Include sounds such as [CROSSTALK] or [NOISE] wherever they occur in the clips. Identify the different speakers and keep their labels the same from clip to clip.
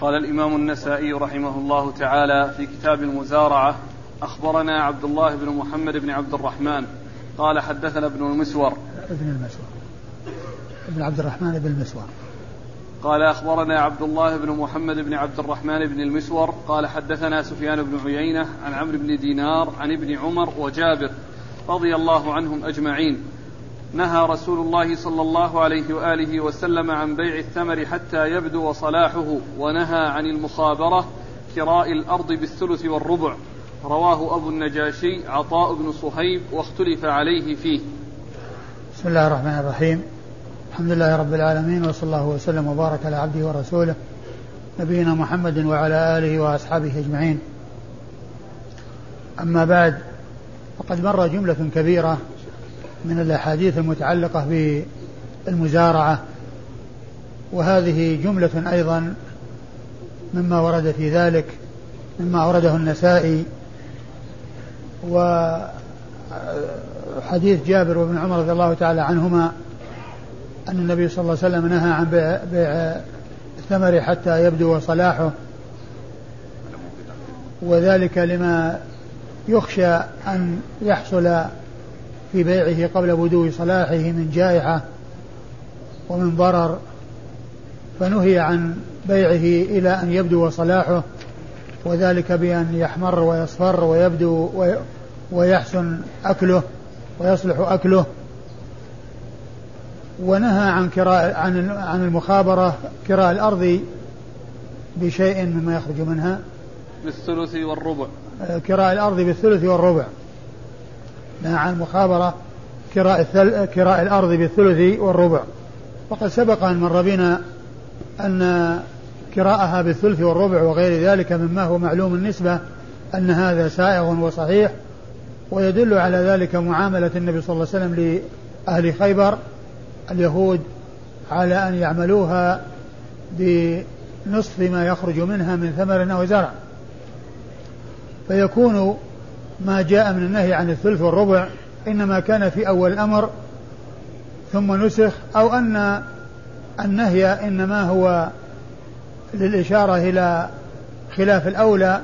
Speaker 1: قال الإمام النسائي رحمه الله تعالى في كتاب المزارعة أخبرنا عبد الله بن محمد بن عبد الرحمن. قال حدثنا ابن المسور.
Speaker 2: ابن المسور. ابن عبد الرحمن بن المسور.
Speaker 1: قال أخبرنا عبد الله بن محمد بن عبد الرحمن بن المسور. قال حدثنا سفيان بن عيينة عن عمرو بن دينار عن ابن عمر وجابر رضي الله عنهم أجمعين. نهى رسول الله صلى الله عليه وآله وسلم عن بيع الثمر حتى يبدو صلاحه ونهى عن المخابرة كراء الأرض بالثلث والربع. رواه أبو النجاشي عطاء بن صهيب واختلف عليه فيه.
Speaker 2: بسم الله الرحمن الرحيم. الحمد لله رب العالمين وصلى الله وسلم وبارك على عبده ورسوله نبينا محمد وعلى آله وأصحابه أجمعين. أما بعد فقد مر جملة كبيرة من الأحاديث المتعلقة بالمزارعة وهذه جملة أيضا مما ورد في ذلك مما أورده النسائي وحديث جابر وابن عمر رضي الله تعالى عنهما أن النبي صلى الله عليه وسلم نهى عن بيع, بيع الثمر حتى يبدو صلاحه وذلك لما يخشى أن يحصل في بيعه قبل بدو صلاحه من جائحة ومن ضرر فنهي عن بيعه إلى أن يبدو صلاحه وذلك بأن يحمر ويصفر ويبدو ويحسن أكله ويصلح أكله. ونهى عن كراء عن عن المخابرة كراء الأرض بشيء مما يخرج منها.
Speaker 1: بالثلث والربع.
Speaker 2: آه، كراء الأرض بالثلث والربع. نهى عن المخابرة كراء الثل... كراء الأرض بالثلث والربع. وقد سبق أن مر بنا أن كراءها بالثلث والربع وغير ذلك مما هو معلوم النسبة أن هذا سائغ وصحيح ويدل على ذلك معاملة النبي صلى الله عليه وسلم لأهل خيبر اليهود على أن يعملوها بنصف ما يخرج منها من ثمر أو زرع. فيكون ما جاء من النهي عن الثلث والربع إنما كان في أول الأمر ثم نسخ أو أن النهي إنما هو للإشارة إلى خلاف الأولى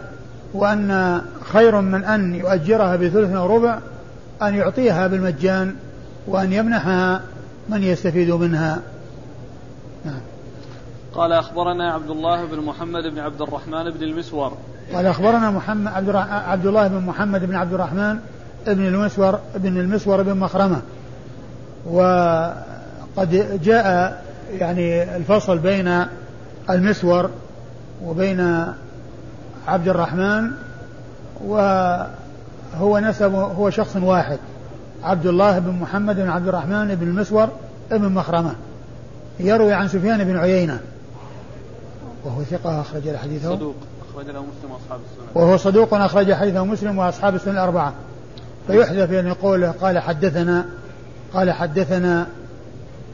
Speaker 2: وأن خير من أن يؤجرها بثلث أو ربع أن يعطيها بالمجان وأن يمنحها من يستفيد منها.
Speaker 1: قال أخبرنا عبد الله بن محمد بن عبد الرحمن بن المسور.
Speaker 2: قال أخبرنا محمد عبد, عبد الله بن محمد بن عبد الرحمن بن المسور بن المسور بن مخرمة. وقد جاء يعني الفصل بين المسور وبين عبد الرحمن وهو نسب هو شخص واحد عبد الله بن محمد بن عبد الرحمن بن المسور بن مخرمة. يروي عن سفيان بن عيينة. وهو ثقة أخرج حديثه
Speaker 1: صدوق أخرج له مسلم وأصحاب السنة.
Speaker 2: وهو صدوق أخرج حديثه مسلم وأصحاب السنة الأربعة. فيحذف أن يقول قال حدثنا قال حدثنا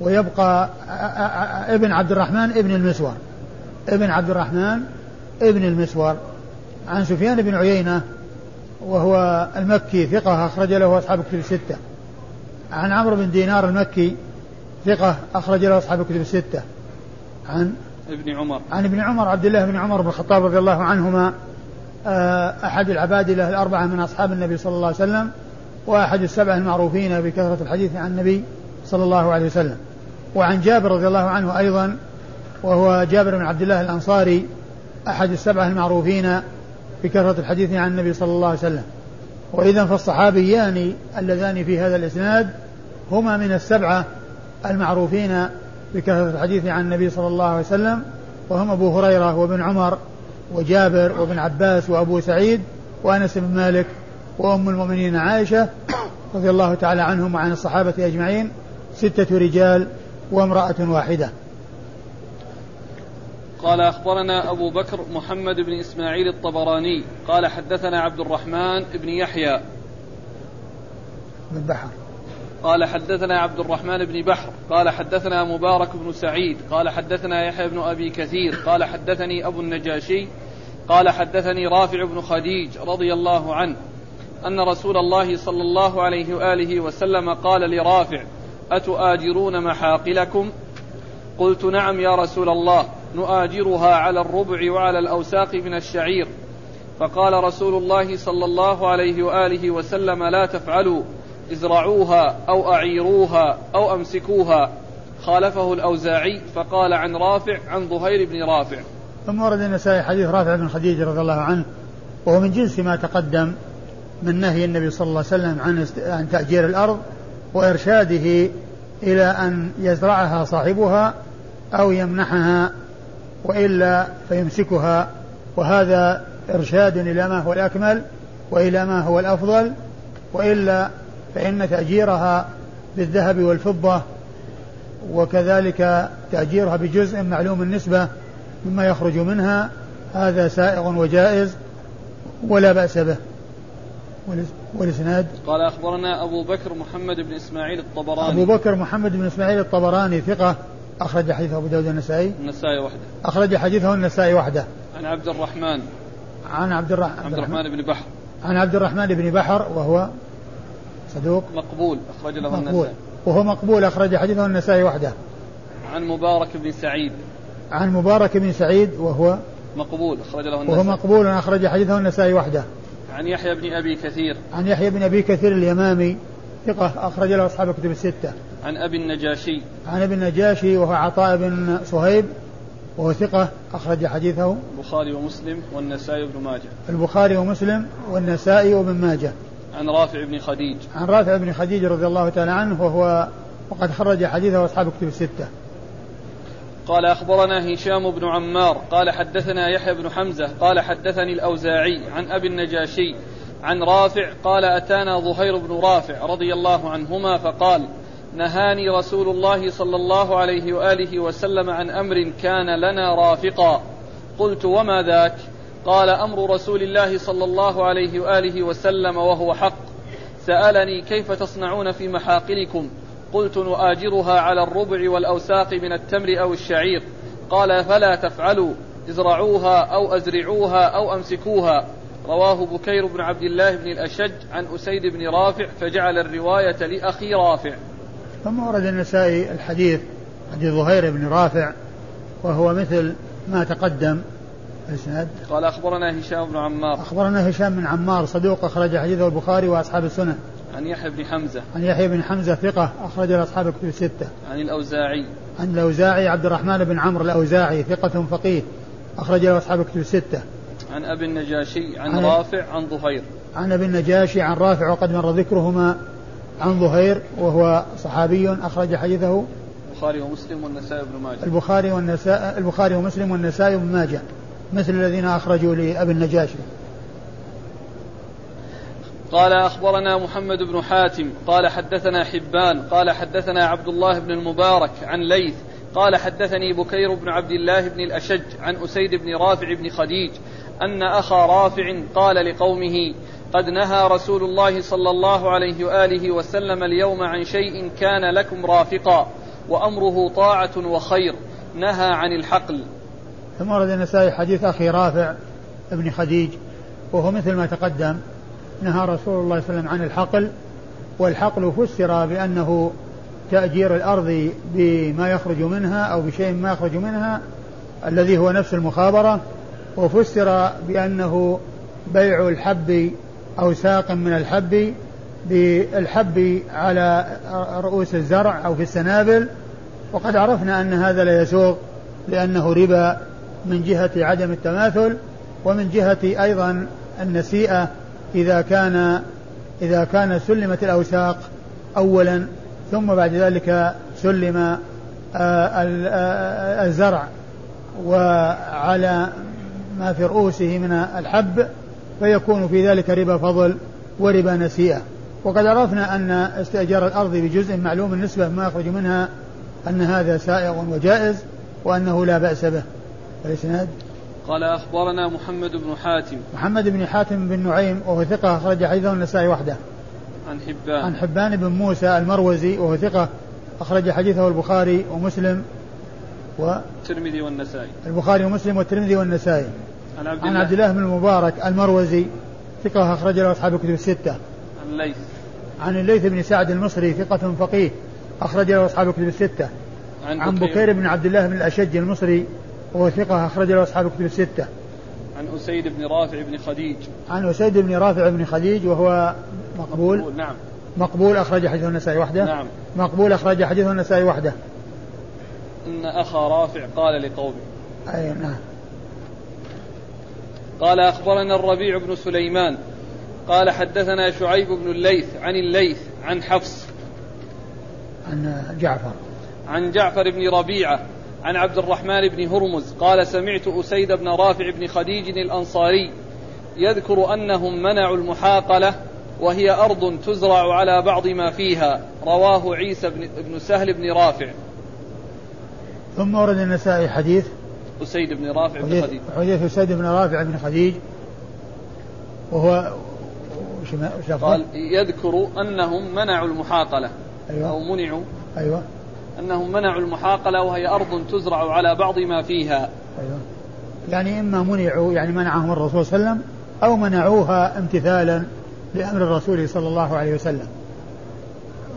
Speaker 2: ويبقى ابن عبد الرحمن ابن المسور. ابن عبد الرحمن ابن المسور. عن سفيان بن عيينة وهو المكي ثقة أخرج له أصحاب الكتب الستة. عن عمرو بن دينار المكي ثقة أخرج له أصحاب الكتب الستة. عن
Speaker 1: ابن عمر.
Speaker 2: عن ابن عمر عبد الله بن عمر بن الخطاب رضي الله عنهما آه، أحد العبادلة الأربعة من أصحاب النبي صلى الله عليه وسلم وأحد السبع المعروفين بكثرة الحديث عن النبي صلى الله عليه وسلم. وعن جابر رضي الله عنه أيضا وهو جابر بن عبد الله الأنصاري أحد السبعة المعروفين بكثرة الحديث عن النبي صلى الله عليه وسلم. وإذا فالصحابيان اللذان في هذا الإسناد هما من السبعة المعروفين بكثرة الحديث عن النبي صلى الله عليه وسلم وهم أبو هريرة وابن عمر وجابر وابن عباس وأبو سعيد وأنس بن مالك وأم المؤمنين عائشة رضي الله تعالى عنهم وعن الصحابة أجمعين ستة رجال وامرأة واحدة.
Speaker 1: قال أخبرنا أبو بكر محمد بن إسماعيل الطبراني قال حدثنا عبد الرحمن بن يحيى.
Speaker 2: بن بحر.
Speaker 1: قال حدثنا عبد الرحمن بن بحر قال حدثنا مبارك بن سعيد قال حدثنا يحيى بن أبي كثير قال حدثني أبو النجاشي قال حدثني رافع بن خديج رضي الله عنه أن رسول الله صلى الله عليه وآله وسلم قال لرافع أتؤاجرون محاقلكم؟ قلت نعم يا رسول الله نؤاجرها على الربع وعلى الأوساق من الشعير. فقال رسول الله صلى الله عليه وآله وسلم لا تفعلوا. ازرعوها أو أعيروها أو أمسكوها. خالفه الأوزاعي فقال عن رافع عن ظهير بن رافع.
Speaker 2: ثم ورد النسائي حديث رافع بن خديجة رضي الله عنه وهو من جنس ما تقدم من نهي النبي صلى الله عليه وسلم عن عن تأجير الأرض وإرشاده إلى أن يزرعها صاحبها أو يمنحها وإلا فيمسكها. وهذا إرشاد إلى ما هو الأكمل وإلى ما هو الأفضل وإلا فإن تأجيرها بالذهب والفضة وكذلك تأجيرها بجزء معلوم النسبة مما يخرج منها هذا سائغ وجائز ولا بأس به. والإسناد؟
Speaker 1: قال أخبرنا أبو بكر محمد بن إسماعيل الطبراني.
Speaker 2: أبو بكر محمد بن إسماعيل الطبراني ثقة أخرج حديثه أبو داود النسائي
Speaker 1: النسائي وحده.
Speaker 2: أخرج حديثه النسائي وحده.
Speaker 1: عن عبد الرحمن.
Speaker 2: عن عبد الرحمن
Speaker 1: عبد الرحمن بن بحر.
Speaker 2: عن عبد الرحمن بن بحر وهو صدوق؟
Speaker 1: مقبول أخرج له
Speaker 2: مقبول.
Speaker 1: النسائي.
Speaker 2: وهو مقبول أخرج حديثه النسائي وحده.
Speaker 1: عن مبارك بن سعيد.
Speaker 2: عن مبارك بن سعيد وهو
Speaker 1: مقبول أخرج له
Speaker 2: وهو
Speaker 1: النسائي.
Speaker 2: مقبول أخرج حديثه النسائي وحده.
Speaker 1: عن يحيى بن أبي كثير.
Speaker 2: عن يحيى بن أبي كثير اليمامي ثقة أخرج له أصحاب الكتب الستة.
Speaker 1: عن أبي النجاشي.
Speaker 2: عن ابن النجاشي وهو عطاء بن صهيب وهو ثقة أخرج حديثه.
Speaker 1: البخاري ومسلم والنسائي بن ماجه.
Speaker 2: البخاري ومسلم والنسائي وابن ماجه.
Speaker 1: عن رافع بن خديج.
Speaker 2: عن رافع بن خديج رضي الله تعالى عنه وهو وقد خرج حديثه أصحاب الكتب الستة.
Speaker 1: قال أخبرنا هشام بن عمار قال حدثنا يحيى بن حمزة قال حدثني الأوزاعي عن أبي النجاشي عن رافع قال أتانا ظهير بن رافع رضي الله عنهما فقال نهاني رسول الله صلى الله عليه وآله وسلم عن أمر كان لنا رافقا. قلت وما ذاك؟ قال أمر رسول الله صلى الله عليه وآله وسلم وهو حق. سألني كيف تصنعون في محاقلكم قلت نؤاجرها على الربع والأوساق من التمر أو الشعير. قال فلا تفعلوا ازرعوها أو أزرعوها أو أمسكوها. رواه بكير بن عبد الله بن الأشج عن أسيد بن رافع فجعل الرواية لأخي رافع.
Speaker 2: ثم ورد النسائي الحديث حديث ظهير بن رافع وهو مثل ما تقدم. الاسناد
Speaker 1: قال أخبرنا هشام بن عمار.
Speaker 2: أخبرنا هشام بن عمار صدوق أخرج حديثه البخاري وأصحاب السنن
Speaker 1: عن يحيى بن حمزة.
Speaker 2: عن يحيى بن حمزة ثقة أخرج أصحاب الكتب الستة.
Speaker 1: عن الأوزاعي.
Speaker 2: عن الأوزاعي عبد الرحمن بن عمرو الأوزاعي ثقة فقيه أخرج له أصحاب الكتب الستة.
Speaker 1: عن أبي النجاشي عن
Speaker 2: عن-
Speaker 1: رافع عن ظهير.
Speaker 2: عن أبي النجاشي عن رافع وقد مر ذكرهما عن ظهير وهو صحابي أخرج حديثه
Speaker 1: البخاري ومسلم والنسائي بن ماجه.
Speaker 2: البخاري والنساء البخاري ومسلم والنسائي وابن ماجه. مثل الذين أخرجوا لأبي النجاشي.
Speaker 1: قال أخبرنا محمد بن حاتم قال حدثنا حبان قال حدثنا عبد الله بن المبارك عن ليث قال حدثني بكير بن عبد الله بن الأشج عن أسيد بن رافع بن خديج أن أخا رافع قال لقومه قد نهى رسول الله صلى الله عليه وآله وسلم اليوم عن شيء كان لكم رافقا وأمره طاعة وخير نهى عن الحقل.
Speaker 2: ثم ورد النسائي حديث أخي رافع بن خديج وهو مثل ما تقدم نهى رسول الله صلى الله عليه وسلم عن الحقل والحقل فسر بأنه تأجير الأرض بما يخرج منها أو بشيء ما يخرج منها الذي هو نفس المخابرة وفسر بأنه بيع الحب أو ساق من الحب بالحب على رؤوس الزرع أو في السنابل وقد عرفنا أن هذا لا يسوغ لأنه ربا من جهة عدم التماثل ومن جهة أيضا النسيئة إذا كان إذا كان سلمت الأوساق اولا ثم بعد ذلك سلم آه، آه، الزرع وعلى ما في رؤوسه من الحب فيكون في ذلك ربا فضل وربا نسيئة. وقد عرفنا أن استئجار الأرض بجزء معلوم النسبة ما يخرج منها أن هذا سائغ وجائز وأنه لا بأس به. الإسناد؟
Speaker 1: قال أخبرنا محمد بن حاتم.
Speaker 2: محمد بن حاتم بن نعيم وهو ثقة أخرج حديثه النسائي وحده.
Speaker 1: عن حبان.
Speaker 2: عن حبان بن موسى المروزي وهو ثقة أخرج حديثه البخاري ومسلم
Speaker 1: الترمذي والنسائي.
Speaker 2: والبخاري ومسلم والترمذي والنسائي.
Speaker 1: عن عبد
Speaker 2: عن
Speaker 1: الله.
Speaker 2: عبد الله بن المبارك المروزي ثقة أخرج له أصحاب الكتب الستة.
Speaker 1: عن ليث.
Speaker 2: عن الليث بن سعد المصري ثقة فقيه أخرج له أصحاب الكتب الستة.
Speaker 1: عن,
Speaker 2: عن بكير بن عبد الله بن الأشج المصري وهو ثقة أخرج له أصحاب الكتب الستة.
Speaker 1: عن أسيد بن رافع بن خديج.
Speaker 2: عن أسيد بن رافع بن خديج وهو مقبول, مقبول
Speaker 1: نعم.
Speaker 2: مقبول أخرج حديث النسائي وحده.
Speaker 1: نعم.
Speaker 2: مقبول أخرج حديث النسائي وحده.
Speaker 1: إن أخا رافع قال لقومه.
Speaker 2: أي نعم.
Speaker 1: قال أخبرنا الربيع بن سليمان. قال حدثنا شعيب بن الليث عن الليث عن حفص.
Speaker 2: عن جعفر.
Speaker 1: عن جعفر بن ربيعة. عن عبد الرحمن بن هرمز قال سمعت أسيد بن رافع بن خديج الأنصاري يذكر أنهم منعوا المحاقلة وهي أرض تزرع على بعض ما فيها. رواه عيسى بن, بن سهل بن رافع.
Speaker 2: ثم ورد النسائي حديث.
Speaker 1: أسيد بن رافع بن خديج.
Speaker 2: حديث أسيد بن رافع بن خديج. وهو
Speaker 1: قال يذكر أنهم منعوا المحاقلة أيوة. أو منعوا
Speaker 2: أيوة.
Speaker 1: أنهم منعوا المحاقلة وهي أرض تزرع على بعض ما فيها.
Speaker 2: أيوة. يعني إما منعوا يعني منعهم الرسول صلى الله عليه وسلم أو منعوها امتثالا لأمر الرسول صلى الله عليه وسلم.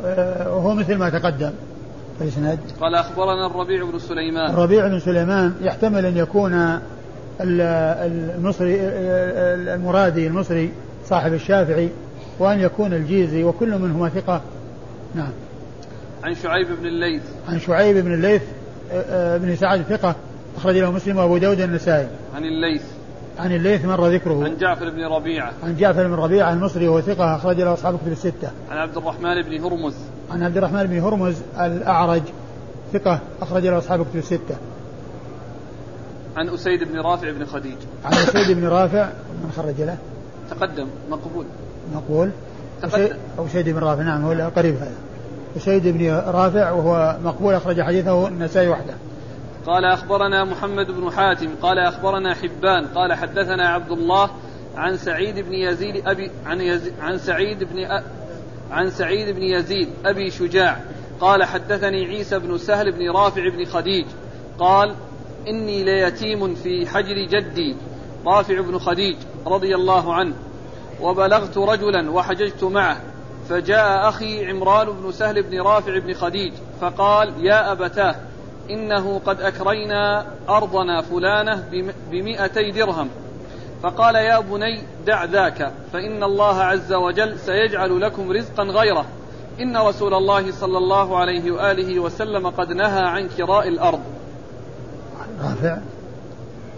Speaker 2: آه، وهو مثل ما تقدم.
Speaker 1: الإسناد قال أخبرنا الربيع بن سليمان.
Speaker 2: الربيع بن سليمان يحتمل أن يكون المصري المرادي المصري صاحب الشافعي وأن يكون الجيزي وكل منهما ثقة. نعم.
Speaker 1: عن شعيب بن الليث.
Speaker 2: عن شعيب بن الليث آه، آه، بن سعد ثقة أخرج له مسلم وأبو داود النسائي
Speaker 1: عن الليث.
Speaker 2: عن الليث مر ذكره.
Speaker 1: عن جعفر بن ربيعة.
Speaker 2: عن جعفر بن ربيعة المصري وهو ثقة أخرج له أصحاب الكتب الستة.
Speaker 1: عن عبد الرحمن بن هرمز.
Speaker 2: عن عبد الرحمن بن هرمز الأعرج ثقة أخرج له أصحاب الكتب الستة.
Speaker 1: عن أسيد بن رافع بن خديج.
Speaker 2: عن أسيد بن رافع من خرج له؟
Speaker 1: تقدم مقبول.
Speaker 2: مقبول. تقدم. أسيد بن رافع نعم هو قريب هذا. أسيد بن رافع وهو مقبول أخرج حديثه النسائي وحده.
Speaker 1: قال أخبرنا محمد بن حاتم قال أخبرنا حبان قال حدثنا عبد الله عن سعيد بن يزيد أبي عن, يزيد عن سعيد بن أ عن سعيد بن يزيد أبي شجاع قال حدثني عيسى بن سهل بن رافع بن خديج قال إني ليتيم في حجر جدي رافع بن خديج رضي الله عنه وبلغت رجلا وحججت معه فجاء أخي عمران بن سهل بن رافع بن خديج فقال يا أبتاه إنه قد أكرينا أرضنا فلانة بمئتي درهم. فقال يا بني دع ذاك فإن الله عز وجل سيجعل لكم رزقا غيره. إن رسول الله صلى الله عليه وآله وسلم قد نهى عن كراء الأرض.
Speaker 2: رافع؟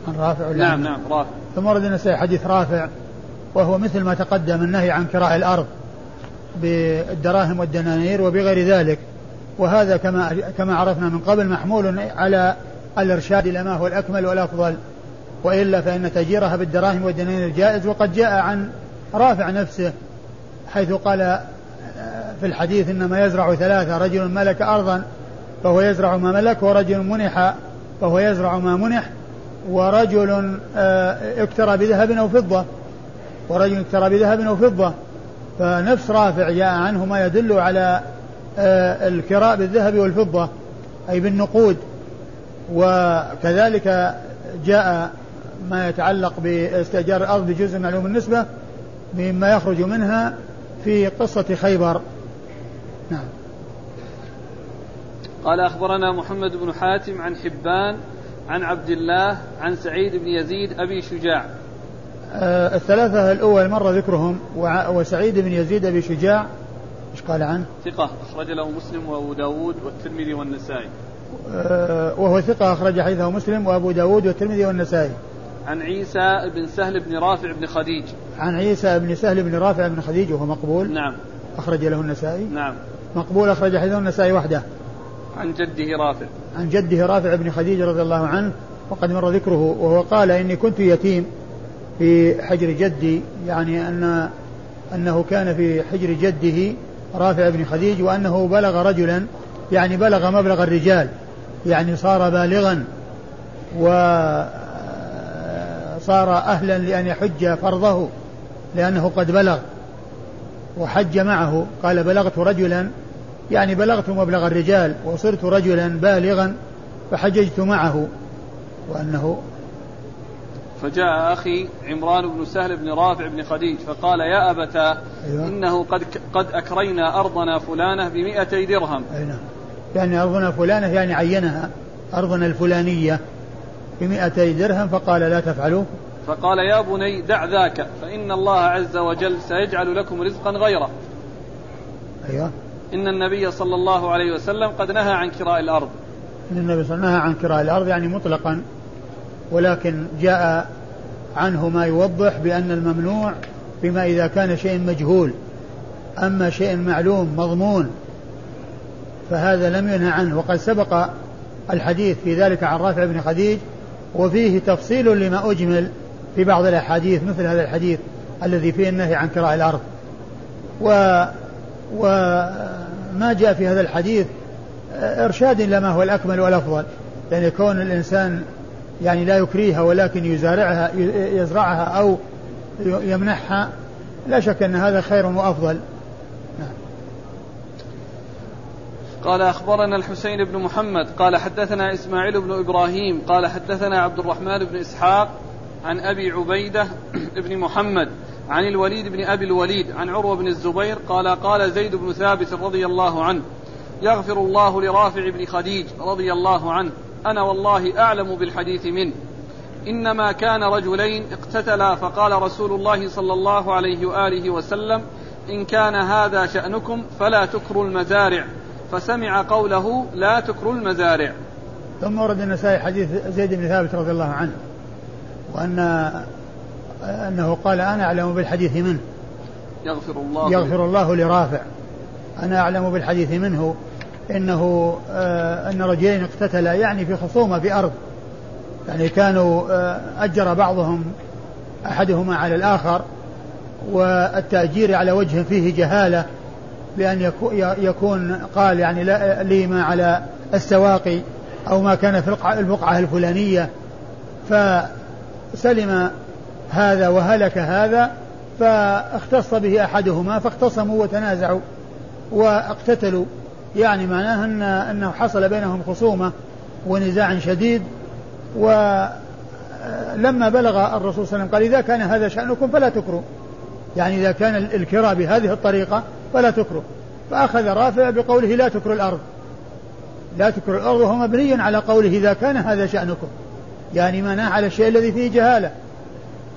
Speaker 2: عن رافع
Speaker 1: نعم نعم رافع.
Speaker 2: ثم ورد النسائي حديث رافع وهو مثل ما تقدم النهي عن كراء الأرض. بالدراهم والدنانير وبغير ذلك. وهذا كما كما عرفنا من قبل محمول على الإرشاد إلى ما هو الأكمل والأفضل. وإلا فإن تأجيرها بالدراهم والدنانير جائز وقد جاء عن رافع نفسه حيث قال في الحديث إنما يزرع ثلاثة رجل ملك ارضا فهو يزرع ما ملك ورجل منح فهو يزرع ما منح ورجل آه، اكترى بذهب أو فضة ورجل اكترى بذهب أو فضة. فنفس رافع جاء عنه ما يدل على آه، الكراء بالذهب والفضة أي بالنقود. وكذلك جاء ما يتعلق باستئجار الأرض بجزء معلوم النسبة مما يخرج منها في قصة خيبر. نعم.
Speaker 1: قال أخبرنا محمد بن حاتم عن حبان عن عبد الله عن سعيد بن يزيد أبي شجاع.
Speaker 2: الثلاثة الأول مر ذكرهم وسعيد بن يزيد أبي شجاع إيش قال عنه؟
Speaker 1: ثقة أخرج له مسلم وأبو داود والترمذي والنسائي.
Speaker 2: آه وهو ثقة أخرج حديثه مسلم وأبو داود والترمذي والنسائي.
Speaker 1: عن عيسى بن سهل بن رافع بن خديج.
Speaker 2: عن عيسى بن سهل بن رافع بن خديج وهو مقبول.
Speaker 1: نعم.
Speaker 2: أخرج له النسائي.
Speaker 1: نعم.
Speaker 2: مقبول أخرج حديثه النسائي وحده.
Speaker 1: عن جده رافع.
Speaker 2: عن جده رافع بن خديج رضي الله عنه وقد مر ذكره وهو قال إني كنت يتيم. في حجر جدي يعني أن أنه كان في حجر جده رافع بن خديج وأنه بلغ رجلا يعني بلغ مبلغ الرجال يعني صار بالغا وصار أهلا لأن يحج فرضه لأنه قد بلغ وحج معه. قال بلغت رجلا يعني بلغت مبلغ الرجال وصرت رجلا بالغا فحججت معه وأنه
Speaker 1: فجاء أخي عمران بن سهل بن رافع بن خديج فقال يا أبتا أيوة. إنه قد قد أكرينا أرضنا فلانة بمئتي درهم.
Speaker 2: أي نعم. يعني أرضنا فلانة يعني عينها. أرضنا الفلانية بمئتي درهم فقال لا تفعلوا.
Speaker 1: فقال يا بني دع ذاك فإن الله عز وجل سيجعل لكم رزقا غيره.
Speaker 2: أيوه.
Speaker 1: إن النبي صلى الله عليه وسلم قد نهى عن كراء الأرض.
Speaker 2: إن النبي صلى الله عليه وسلم نهى عن كراء الأرض يعني مطلقا. ولكن جاء عنه ما يوضح بأن الممنوع بما إذا كان شيء مجهول. أما شيء معلوم مضمون فهذا لم ينهى عنه. وقد سبق الحديث في ذلك عن رافع بن خديج وفيه تفصيل لما أجمل في بعض الأحاديث مثل هذا الحديث الذي فيه النهي عن كراء الأرض. و وما جاء في هذا الحديث إرشاد لما هو الأكمل والأفضل. يعني كون الإنسان يعني لا يكريها ولكن يزارعها يزرعها أو يمنحها لا شك أن هذا خير وأفضل نعم.
Speaker 1: قال أخبرنا الحسين بن محمد قال حدثنا إسماعيل بن إبراهيم قال حدثنا عبد الرحمن بن إسحاق عن أبي عبيدة [CLEARS THROAT] بن محمد عن الوليد بن أبي الوليد عن عروة بن الزبير قال قال زيد بن ثابت رضي الله عنه يغفر الله لرافع بن خديج رضي الله عنه أنا والله أعلم بالحديث منه. إنما كان رجلين اقتتلا فقال رسول الله صلى الله عليه وآله وسلم إن كان هذا شأنكم فلا تكروا المزارع. فسمع قوله لا تكروا المزارع.
Speaker 2: ثم ورد النسائي حديث زيد بن ثابت رضي الله عنه وأن أنه قال أنا أعلم بالحديث منه.
Speaker 1: يغفر الله
Speaker 2: يغفر الله لرافع. أنا أعلم بالحديث منه. إنه آه أن رجلين اقتتلا يعني في خصومة في أرض. يعني كانوا آه أجر بعضهم أحدهما على الآخر والتأجير على وجه فيه جهالة بأن يكون قال يعني لي ما على السواقي أو ما كان في البقعة الفلانية. فسلم هذا وهلك هذا فاختص به أحدهما فاختصموا وتنازعوا واقتتلوا. يعني معناه أن أنه حصل بينهم خصومة ونزاع شديد ولما بلغ الرسول صلى الله عليه وسلم قال إذا كان هذا شأنكم فلا تكروا يعني إذا كان الكراء بهذه الطريقة فلا تكروا فأخذ رافع بقوله لا تكروا الأرض. لا تكروا الأرض وهو مبني على قوله إذا كان هذا شأنكم. يعني معناه على الشيء الذي فيه جهالة.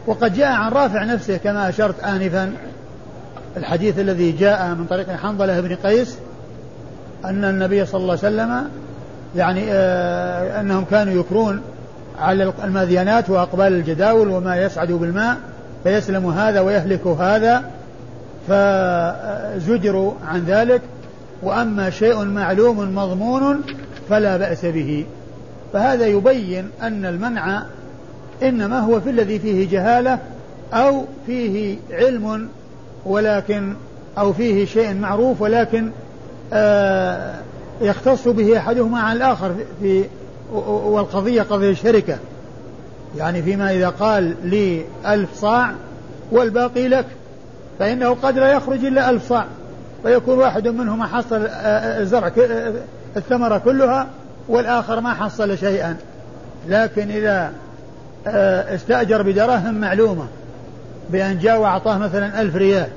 Speaker 2: وقد جاء عن رافع نفسه كما أشرت آنفا الحديث الذي جاء من طريق حنظلة بن قيس أن النبي صلى الله عليه وسلم يعني آه أنهم كانوا يكرون على الماديانات وأقبال الجداول وما يسعد بالماء فيسلم هذا ويهلك هذا فزجروا عن ذلك وأما شيء معلوم مضمون فلا بأس به. فهذا يبين أن المنع إنما هو في الذي فيه جهالة أو فيه علم ولكن أو فيه شيء معروف ولكن يختص به أحدهما عن الآخر في والقضية قضية شركة يعني فيما إذا قال لي ألف صاع والباقي لك فإنه قد لا يخرج إلا ألف صاع. فيكون واحد منهما حصل الزرع الثمرة كلها والآخر ما حصل شيئا. لكن إذا استأجر بدراهم معلومة بأن جاء وأعطاه مثلا ألف ريال.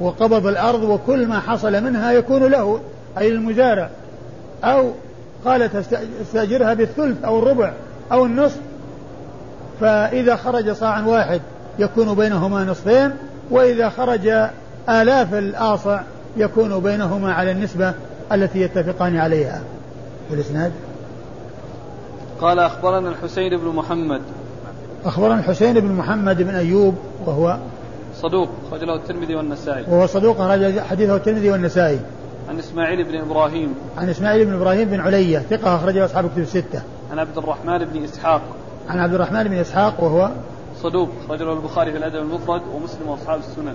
Speaker 2: وقبض الأرض وكل ما حصل منها يكون له أي المزارع. أو قالت استأجرها بالثلث أو الربع أو النصف. فإذا خرج صاع واحد يكون بينهما نصفين وإذا خرج آلاف الآصع يكون بينهما على النسبة التي يتفقان عليها. في الإسناد
Speaker 1: قال أخبرنا الحسين بن محمد.
Speaker 2: أخبرنا الحسين بن محمد بن أيوب وهو
Speaker 1: صدوق أخرج له الترمذي والنسائي.
Speaker 2: وهو صدوق أخرج حديثه الترمذي والنسائي.
Speaker 1: عن إسماعيل بن إبراهيم.
Speaker 2: عن إسماعيل بن إبراهيم بن علية ثقة أخرجه أصحاب الكتب الستة.
Speaker 1: عن عبد الرحمن بن إسحاق.
Speaker 2: عن عبد الرحمن بن إسحاق وهو
Speaker 1: صدوق أخرج له البخاري في الأدب المفرد ومسلم وأصحاب السنن.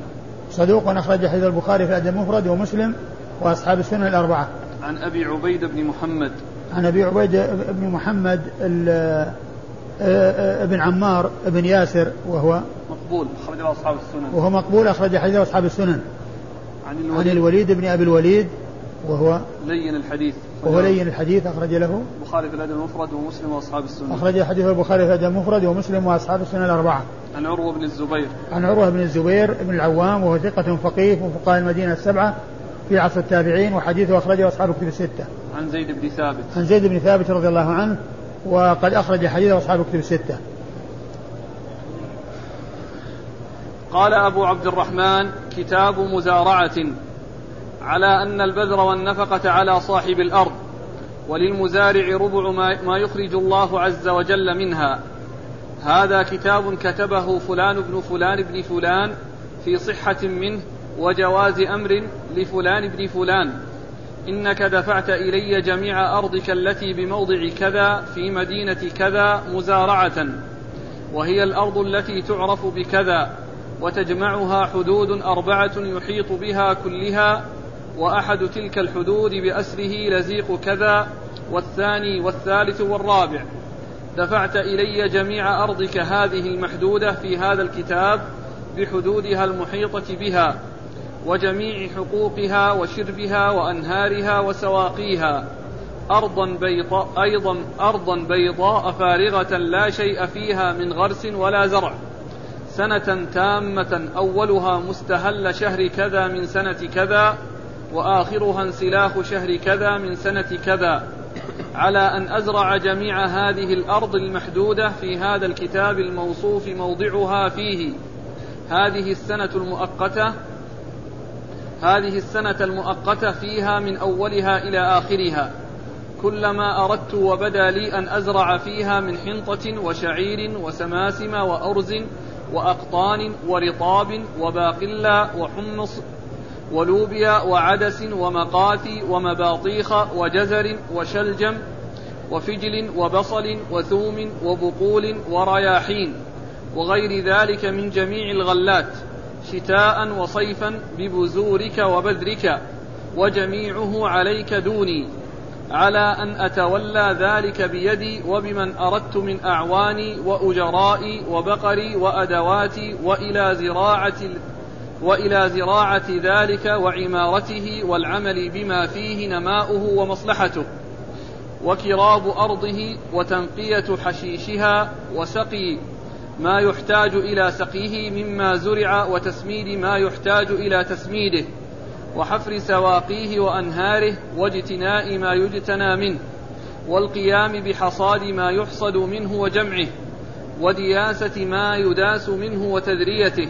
Speaker 2: صدوق أخرج حديث البخاري في الأدب المفرد ومسلم وأصحاب السنن الأربعة.
Speaker 1: عن أبي عبيد بن محمد.
Speaker 2: عن أبي عبيد بن محمد ابن عمار بن ياسر وهو
Speaker 1: مقبول أخرج له أصحاب السنن.
Speaker 2: وهو مقبول أخرج حديث أصحاب السنن.
Speaker 1: عن
Speaker 2: الوليد, عن الوليد بن أبي الوليد وهو
Speaker 1: لين الحديث.
Speaker 2: وهو لين الحديث أخرج له.
Speaker 1: البخاري في الأدب المفرد ومسلم وأصحاب السنن.
Speaker 2: أخرج حديث البخاري في الأدب المفرد ومسلم وأصحاب السنن الأربعة.
Speaker 1: عن عروة بن الزبير.
Speaker 2: عن عروة بن الزبير بن العوام وهو ثقة فقيه من فقهاء المدينة السبعة في عصر التابعين وحديثه أخرجه أصحاب الكتب الستة.
Speaker 1: عن زيد بن ثابت.
Speaker 2: عن زيد بن ثابت رضي الله عنه وقد أخرج حديث أصحاب كتب الستة.
Speaker 1: قال أبو عبد الرحمن كتاب مزارعة على أن البذر والنفقة على صاحب الأرض وللمزارع ربع ما يخرج الله عز وجل منها. هذا كتاب كتبه فلان بن فلان بن فلان في صحة منه وجواز أمر لفلان بن فلان. إنك دفعت إلي جميع أرضك التي بموضع كذا في مدينة كذا مزارعة وهي الأرض التي تعرف بكذا. وتجمعها حدود أربعة يحيط بها كلها وأحد تلك الحدود بأسره لزيق كذا والثاني والثالث والرابع. دفعت إلي جميع أرضك هذه المحدودة في هذا الكتاب بحدودها المحيطة بها وجميع حقوقها وشربها وأنهارها وسواقيها. أرضا بيضاء أيضا أرضا بيضاء فارغة لا شيء فيها من غرس ولا زرع. سنة تامة أولها مستهل شهر كذا من سنة كذا وآخرها انسلاخ شهر كذا من سنة كذا. على أن أزرع جميع هذه الأرض المحدودة في هذا الكتاب الموصوف موضعها فيه. هذه السنة المؤقتة هذه السنة المؤقتة فيها من أولها إلى آخرها. كلما أردت وبدا لي أن أزرع فيها من حنطة وشعير وسماسم وأرز وأقطان ورطاب وباقلا وحمص ولوبيا وعدس ومقاثي ومباطيخ وجزر وشلجم وفجل وبصل وثوم وبقول ورياحين وغير ذلك من جميع الغلات شتاء وصيفا ببذورك وبذرك وجميعه عليك دوني على أن أتولى ذلك بيدي وبمن أردت من أعواني وأجرائي وبقري وأدواتي وإلى زراعة وإلى زراعة ذلك وعمارته والعمل بما فيه نماؤه ومصلحته. وكراب أرضه وتنقية حشيشها وسقي ما يحتاج إلى سقيه مما زرع وتسميد ما يحتاج إلى تسميده. وحفر سواقيه وأنهاره واجتناء ما يجتنى منه والقيام بحصاد ما يحصد منه وجمعه ودياسة ما يداس منه وتذريته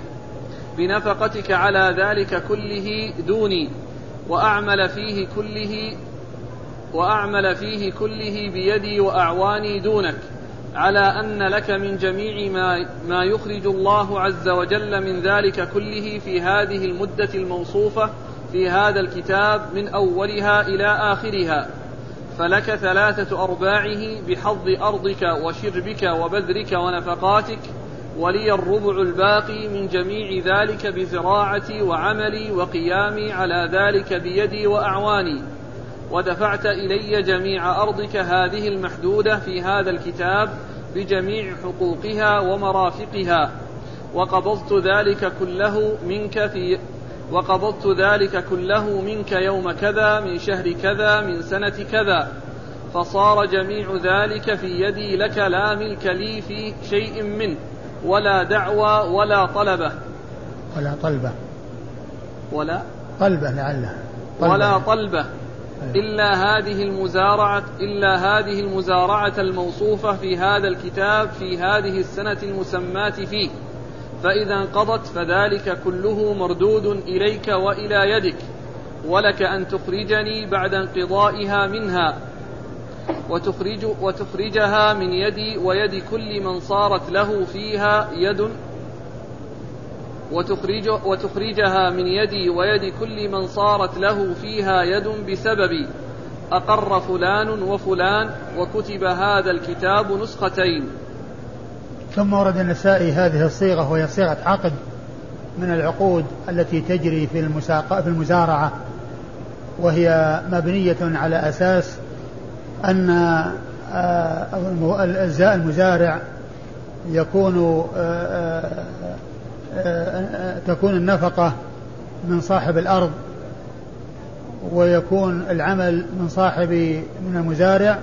Speaker 1: بنفقتك على ذلك كله دوني وأعمل فيه كله وأعمل فيه كله بيدي وأعواني دونك على أن لك من جميع ما, ما يخرج الله عز وجل من ذلك كله في هذه المدة الموصوفة في هذا الكتاب من أولها إلى آخرها. فلك ثلاثة أرباعه بحظ أرضك وشربك وبذرك ونفقاتك ولي الربع الباقي من جميع ذلك بزراعتي وعملي وقيامي على ذلك بيدي وأعواني. ودفعت إلي جميع أرضك هذه المحدودة في هذا الكتاب بجميع حقوقها ومرافقها. وقبضت ذلك كله منك في وقبضت ذلك كله منك يوم كذا من شهر كذا من سنة كذا. فصار جميع ذلك في يدي لك لا ملك لي في شيء منه ولا دعوى ولا طلبة.
Speaker 2: ولا طلبة.
Speaker 1: ولا؟
Speaker 2: طلبة لعله
Speaker 1: طلبة. ولا طلبة. إلا هذه المزارعة إلا هذه المزارعة الموصوفة في هذا الكتاب في هذه السنة المسماة فيه. فإذا انقضت فذلك كله مردود إليك وإلى يدك ولك أن تخرجني بعد انقضائها منها وتخرج وتخرجها من يدي ويد كل من صارت له فيها يد وتخرج وتخرجها من يدي ويد كل من صارت له فيها يد بسببي أقر فلان وفلان وكتب هذا الكتاب نسختين.
Speaker 2: ثم ورد النسائي هذه الصيغة وهي صيغة عقد من العقود التي تجري في في المزارعة وهي مبنية على أساس أن آه، المزارع يكون آه، آه، تكون النفقة من صاحب الأرض ويكون العمل من صاحب من المزارع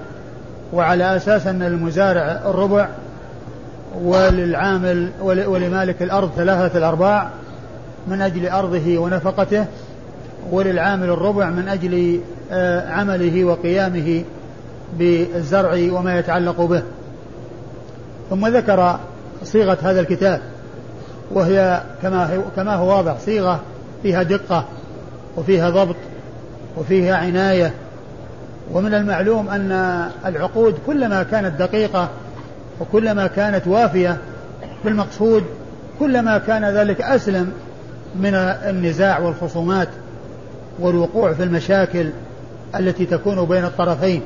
Speaker 2: وعلى أساس أن المزارع الربع وللعامل ولمالك الأرض ثلاثة الأرباع من أجل أرضه ونفقته وللعامل الربع من أجل عمله وقيامه بالزرع وما يتعلق به. ثم ذكر صيغة هذا الكتاب وهي كما كما هو واضح صيغة فيها دقة وفيها ضبط وفيها عناية. ومن المعلوم أن العقود كلما كانت دقيقة وكلما كانت وافية بالمقصود كلما كان ذلك أسلم من النزاع والخصومات والوقوع في المشاكل التي تكون بين الطرفين.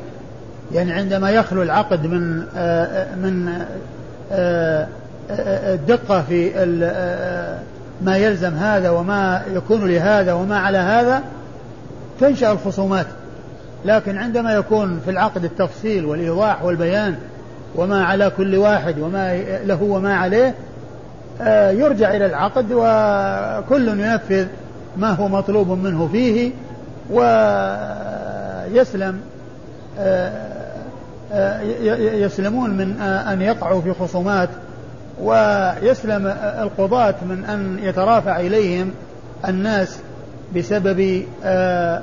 Speaker 2: يعني عندما يخلو العقد من آه، من آه، آه، الدقة في ما يلزم هذا وما يكون لهذا وما على هذا تنشأ الخصومات. لكن عندما يكون في العقد التفصيل والإيضاح والبيان وما على كل واحد وما له وما عليه يرجع إلى العقد وكل ينفذ ما هو مطلوب منه فيه ويسلم يسلمون من أن يقعوا في خصومات ويسلم القضاة من أن يترافع إليهم الناس بسبب آه،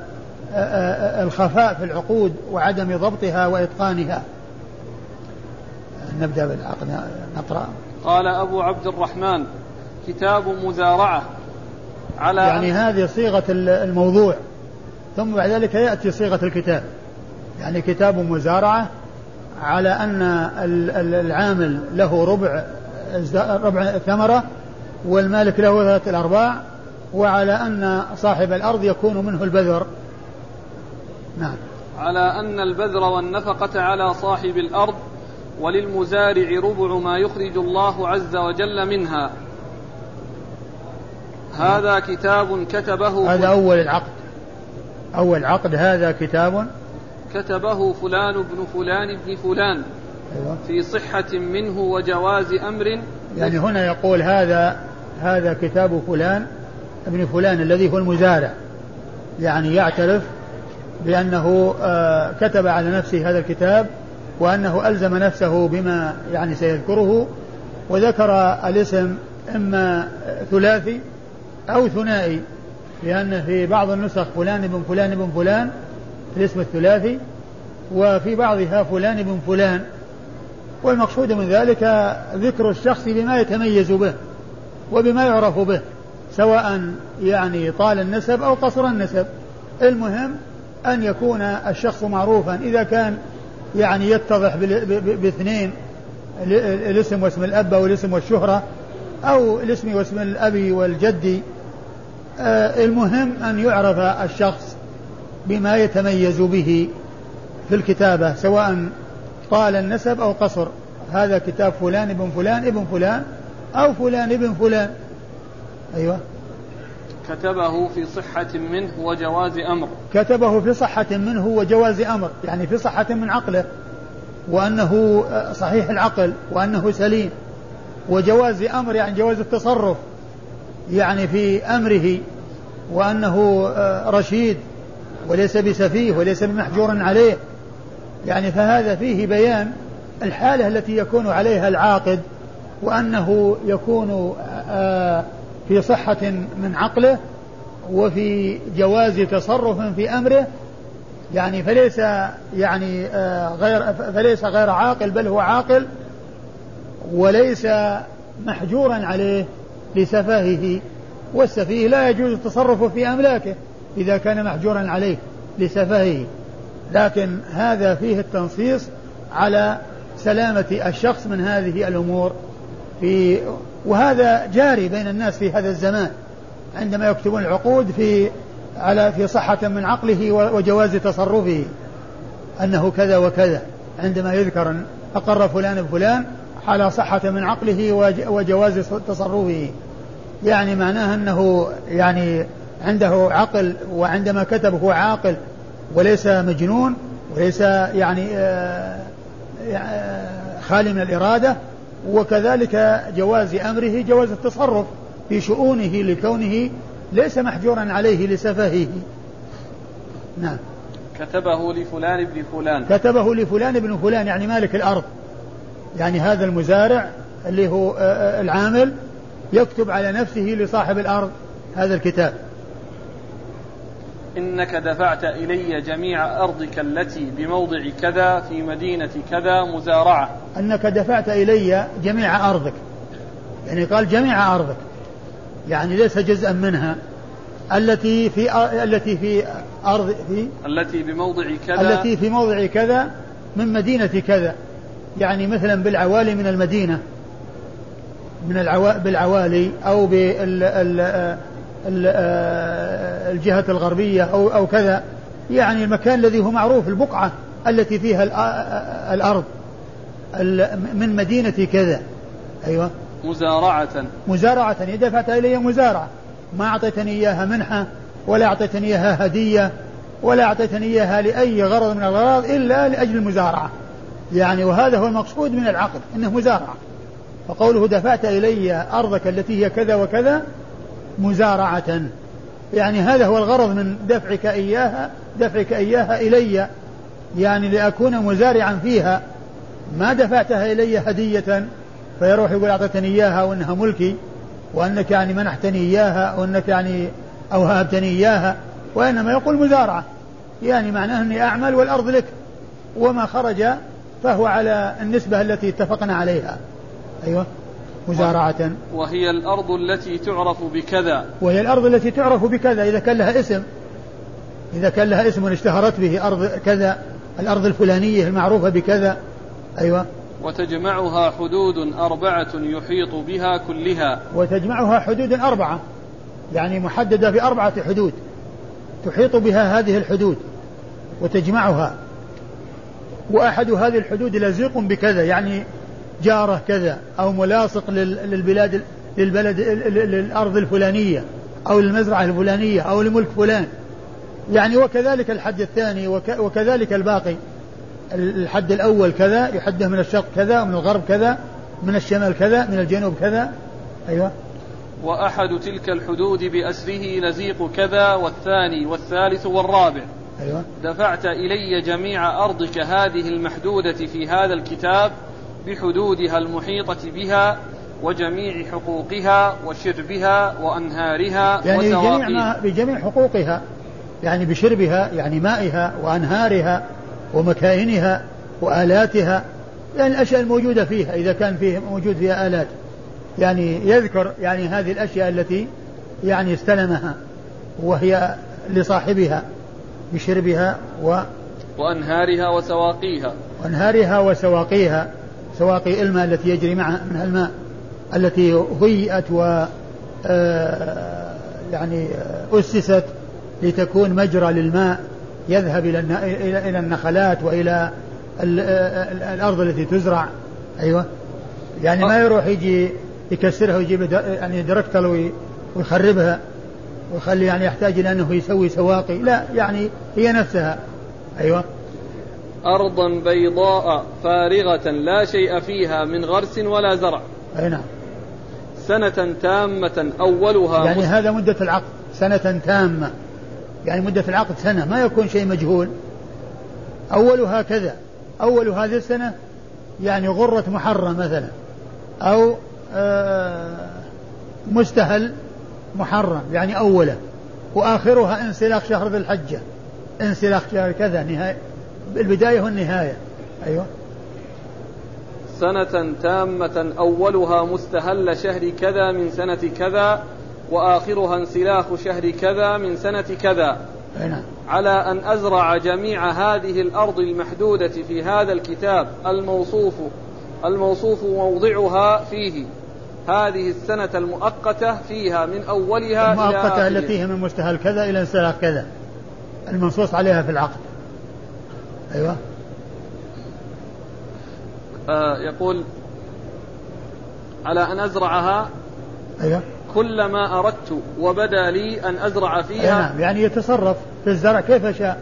Speaker 2: آه، آه، الخفاء في العقود وعدم ضبطها وإتقانها. نبدأ بالعقد نقرأ.
Speaker 1: قال أبو عبد الرحمن كتاب مزارعة
Speaker 2: على يعني هذه صيغة الموضوع ثم بعد ذلك يأتي صيغة الكتاب. يعني كتاب مزارعة على أن العامل له ربع ربع ثمرة والمالك له ثلاثة الأرباع وعلى أن صاحب الأرض يكون منه البذر.
Speaker 1: نعم. على أن البذر والنفقة على صاحب الأرض وللمزارع ربع ما يخرج الله عز وجل منها. هذا كتاب كتبه
Speaker 2: هذا أول العقد. أول عقد هذا كتاب.
Speaker 1: كتبه فلان بن فلان بن فلان. أيوة. في صحة منه وجواز أمر.
Speaker 2: يعني هنا يقول هذا هذا كتاب فلان ابن فلان الذي هو المزارع. يعني يعترف بأنه آه كتب على نفسه هذا الكتاب وأنه ألزم نفسه بما يعني سيذكره وذكر الاسم إما ثلاثي أو ثنائي لأن في بعض النسخ فلان بن فلان بن فلان الاسم الثلاثي وفي بعضها فلان بن فلان. والمقصود من ذلك ذكر الشخص بما يتميز به وبما يعرف به سواء يعني طال النسب أو قصر النسب. المهم أن يكون الشخص معروفا إذا كان يعني يتضح باثنين الاسم واسم الأب أو الاسم والشهرة أو الاسم واسم الأب والجد آه، المهم أن يعرف الشخص بما يتميز به في الكتابة سواء طال النسب أو قصر. هذا كتاب فلان ابن فلان ابن فلان أو فلان ابن فلان. أيوة.
Speaker 1: كتبه في صحة منه وجواز أمر.
Speaker 2: كتبه في صحة منه وجواز أمر يعني في صحة من عقله وأنه صحيح العقل وأنه سليم. وجواز أمر يعني جواز التصرف يعني في أمره وأنه رشيد وليس بسفيه وليس بمحجور عليه. يعني فهذا فيه بيان الحالة التي يكون عليها العاقد وأنه يكون آه، في صحة من عقله وفي جواز تصرف في أمره يعني فليس يعني آه، غير فليس غير عاقل بل هو عاقل وليس محجورا عليه لسفاهه. والسفيه لا يجوز التصرف في أملاكه إذا كان محجورا عليه لسفهه لكن هذا فيه التنصيص على سلامة الشخص من هذه الأمور في وهذا جاري بين الناس في هذا الزمان عندما يكتبون العقود في على في صحة من عقله وجواز تصرفه أنه كذا وكذا عندما يذكر أقر فلان بفلان على صحة من عقله وجواز تصرفه. يعني معناه أنه يعني عنده عقل وعندما كتب هو عاقل وليس مجنون وليس يعني آه، آه، خالي من الإرادة وكذلك جواز أمره جواز التصرف في شؤونه لكونه ليس محجورا عليه لسفهه.
Speaker 1: نعم. كتبه لفلان بن فلان.
Speaker 2: كتبه لفلان بن فلان يعني مالك الأرض. يعني هذا المزارع اللي هو آه، العامل يكتب على نفسه لصاحب الأرض هذا الكتاب.
Speaker 1: إنك دفعت إلي جميع أرضك التي بموضع كذا في مدينة كذا مزارعة.
Speaker 2: أنك دفعت إلي جميع أرضك. يعني قال جميع أرضك. يعني ليس جزءا منها. التي في التي في أرض في
Speaker 1: التي بموضع كذا.
Speaker 2: التي في موضع كذا من مدينة كذا. يعني مثلا بالعوالي من المدينة. من العوا... بالعوالي أو بالجهة الغربية أو أو كذا. يعني المكان الذي هو معروف البقعة التي فيها الأرض. من مدينة كذا. أيوة.
Speaker 1: مزارعة.
Speaker 2: مزارعة. دفعت إلي مزارعة. ما أعطيتني إياها منحة ولا أعطيتني إياها هدية ولا أعطيتني إياها لأي غرض من الأغراض إلا لأجل المزارعة. يعني وهذا هو المقصود من العقد إنه مزارعة. فقوله دفعت إلي أرضك التي هي كذا وكذا مزارعة. يعني هذا هو الغرض من دفعك إياها دفعك إياها إلي. يعني لأكون مزارعا فيها. ما دفعتها إلي هدية. فيروح يقول أعطيتني إياها وإنها ملكي وأنك يعني منحتني إياها وأنك يعني اوهبتني إياها وإنما يقول مزارعة. يعني معناه أني أعمل والأرض لك. وما خرج فهو على النسبة التي اتفقنا عليها. أيوة. مزارعة.
Speaker 1: وهي الأرض التي تعرف بكذا.
Speaker 2: وهي الأرض التي تعرف بكذا. إذا كان لها اسم. إذا كان لها اسم اشتهرت به أرض كذا. الأرض الفلانية المعروفة بكذا. أيوة.
Speaker 1: وتجمعها حدود أربعة يحيط بها كلها.
Speaker 2: وتجمعها حدود أربعة. يعني محددة بأربعة حدود. تحيط بها هذه الحدود. وتجمعها. وأحد هذه الحدود لزيق بكذا. يعني جارة كذا أو ملاصق للبلاد للبلد للأرض الفلانية أو للمزرعة الفلانية أو لملك فلان. يعني وكذلك الحد الثاني وكذلك الباقي. الحد الأول كذا يحده من الشرق كذا ومن الغرب كذا من الشمال كذا من الجنوب كذا. أيوة.
Speaker 1: وأحد تلك الحدود بأسره لزيق كذا والثاني والثالث والرابع.
Speaker 2: أيوة.
Speaker 1: دفعت إلي جميع أرضك هذه المحدودة في هذا الكتاب بحدودها المحيطة بها وجميع حقوقها وشربها وأنهارها
Speaker 2: يعني بجميع, ما بجميع حقوقها يعني بشربها يعني مائها وأنهارها ومكاينها وآلاتها يعني الأشياء الموجودة فيها إذا كان فيه موجود فيها آلات. يعني يذكر يعني هذه الأشياء التي يعني استلمها وهي لصاحبها بشربها و
Speaker 1: وأنهارها وسواقيها
Speaker 2: وأنهارها وسواقيها سواقي الماء التي يجري معها منها الماء التي هيئت و آه، يعني أسست لتكون مجرى للماء يذهب إلى إلى النخلات وإلى الأرض التي تزرع. أيوة. يعني ما يروح يجي يكسرها ويجيب يعني دركتل ويخربها ويخلي يعني يحتاج إلى أنه يسوي سواقي. لا يعني هي نفسها. أيوة.
Speaker 1: أرضا بيضاء فارغة لا شيء فيها من غرس ولا زرع.
Speaker 2: أي نعم.
Speaker 1: سنة تامة أولها
Speaker 2: يعني هذا مدة العقد سنة تامة. يعني مدة العقد سنة ما يكون شيء مجهول. أولها كذا أول هذه السنة يعني غرة محرم مثلا أو آه مستهل محرم يعني أولة. وآخرها انسلاخ شهر ذي الحجة. انسلاخ شهر كذا نهاية. البداية والنهاية. أيوة.
Speaker 1: سنة تامة أولها مستهل شهر كذا من سنة كذا وآخرها انسلاخ شهر كذا من سنة كذا.
Speaker 2: نعم.
Speaker 1: على أن أزرع جميع هذه الأرض المحدودة في هذا الكتاب الموصوف الموصوف موضعها فيه. هذه السنة المؤقتة فيها من أولها
Speaker 2: المؤقتة إلى التي هي من مستهل كذا إلى انسلاخ كذا. المنصوص عليها في العقد. أيوة.
Speaker 1: آه يقول على أن أزرعها
Speaker 2: أيوة.
Speaker 1: كلما أردت وبدا لي أن أزرع فيها.
Speaker 2: نعم يعني يتصرف في الزرع كيف شاء.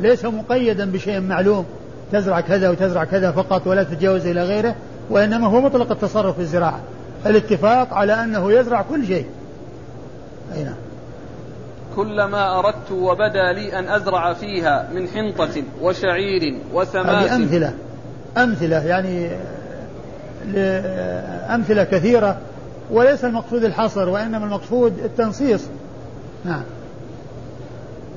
Speaker 2: ليس مقيدا بشيء معلوم. تزرع كذا وتزرع كذا فقط ولا تتجاوز إلى غيره وإنما هو مطلق التصرف في الزراعة. الاتفاق على أنه يزرع كل شيء. أي نعم.
Speaker 1: كلما أردت وبدا لي أن أزرع فيها من حنطة وشعير وسماس
Speaker 2: هذه أمثلة. أمثلة يعني أمثلة كثيرة وليس المقصود الحصر وإنما المقصود التنصيص. نعم.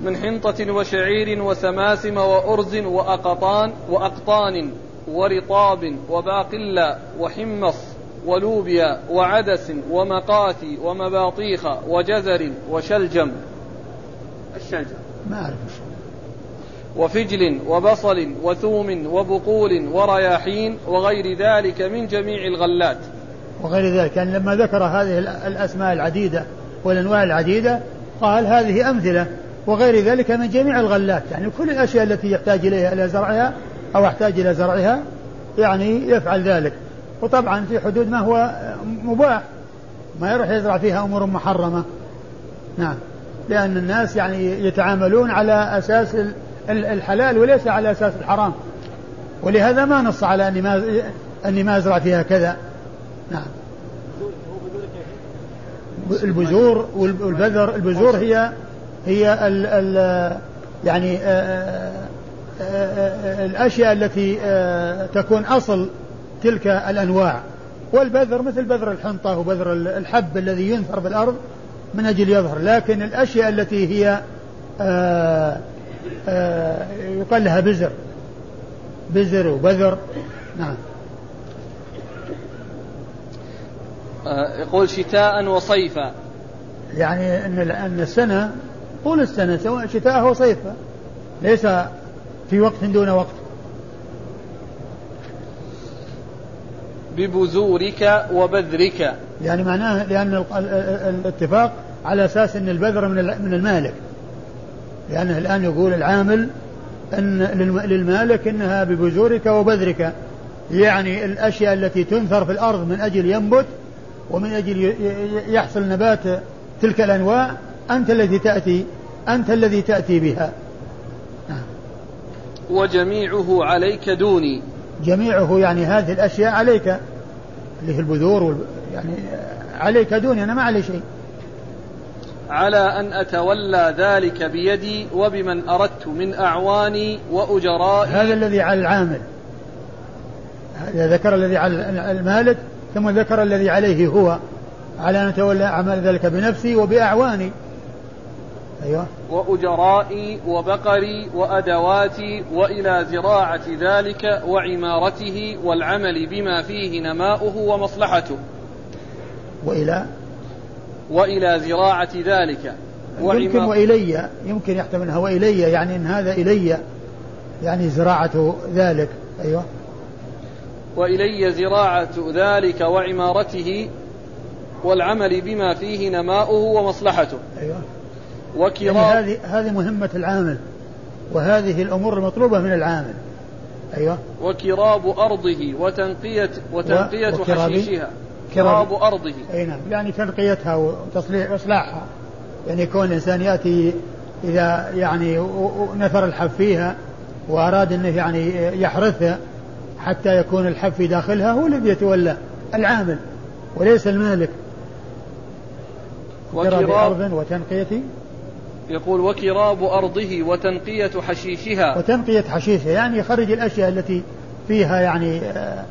Speaker 1: من حنطة وشعير وسماسم وأرز وأقطان وأقطان ورطاب وباقلا وحمص ولوبيا وعدس ومقاتي ومباطيخ وجزر وشلجم. الشلجم
Speaker 2: ما أعرف
Speaker 1: وفجل وبصل وثوم وبقول ورياحين وغير ذلك من جميع الغلات.
Speaker 2: وغير ذلك يعني لما ذكر هذه الأسماء العديدة والأنواع العديدة قال هذه أمثلة وغير ذلك من جميع الغلات. يعني كل الأشياء التي يحتاج إليها إلى زرعها أو يحتاج إلى زرعها يعني يفعل ذلك. وطبعا في حدود ما هو مباح ما يروح يزرع فيها أمور محرمة. نعم. لأن الناس يعني يتعاملون على أساس الحلال وليس على أساس الحرام. ولهذا ما نص على أني ما أني ما أزرع فيها كذا. نعم. البذور والبذر البذور هي هي ال ال يعني آه، آه، آه، الأشياء التي تكون أصل تلك الأنواع. والبذر مثل بذر الحنطة وبذر الحب الذي ينثر في الأرض. من أجل يظهر لكن الأشياء التي هي يقال لها بزر بزر وبذر. نعم.
Speaker 1: يقول شتاء وصيفا.
Speaker 2: يعني إن إن السنة طول السنة سواء شتاء أو صيفا ليس في وقت دون وقت.
Speaker 1: ببذورك وبذرك.
Speaker 2: يعني معناه لأن الاتفاق على أساس أن البذر من من المالك. لأنه الآن يقول العامل أن للمالك أنها ببذورك وبذرك. يعني الأشياء التي تنثر في الأرض من أجل ينبت ومن أجل يحصل نبات تلك الأنواع أنت الذي تأتي أنت الذي تأتي بها.
Speaker 1: نعم. وجميعه عليك دوني.
Speaker 2: جميعه يعني هذه الأشياء عليك اللي هي البذور يعني عليك دوني أنا ما علي شيء.
Speaker 1: على أن أتولى ذلك بيدي وبمن أردت من أعواني وأجرائي.
Speaker 2: هذا الذي على العامل. هذا ذكر الذي على المالك ثم ذكر الذي عليه هو على أن أتولى أعمال ذلك بنفسي وبأعواني. أيوة.
Speaker 1: وأجرائي وبقري وأدواتي وإلى زراعة ذلك وعمارته والعمل بما فيه نماؤه ومصلحته.
Speaker 2: وإلى؟
Speaker 1: وإلى زراعة ذلك
Speaker 2: يمكن وإلي يمكن يحتملها وإلي يعني إن هذا إلي يعني زراعة ذلك أيوه.
Speaker 1: وإلي زراعة ذلك وعمارته والعمل بما فيه نماؤه ومصلحته.
Speaker 2: أيوة. وكرام. يعني هذه هذه مهمة العامل وهذه الأمور المطلوبة من العامل. أيوة.
Speaker 1: وكراب أرضه وتنقية وتنقية حشيشها. كراب أرضه.
Speaker 2: أي نعم. يعني تنقيتها وتصليح إصلاحها. يعني كون الإنسان يأتي إذا يعني نثر الحب فيها وأراد أنه يعني يحرثها حتى يكون الحب في داخلها هو الذي يتولى العامل وليس المالك. وكراب أرض وتنقية
Speaker 1: يقول وكراب أرضه وتنقية حشيشها.
Speaker 2: وتنقية حشيشها يعني يخرج الأشياء التي فيها يعني آه،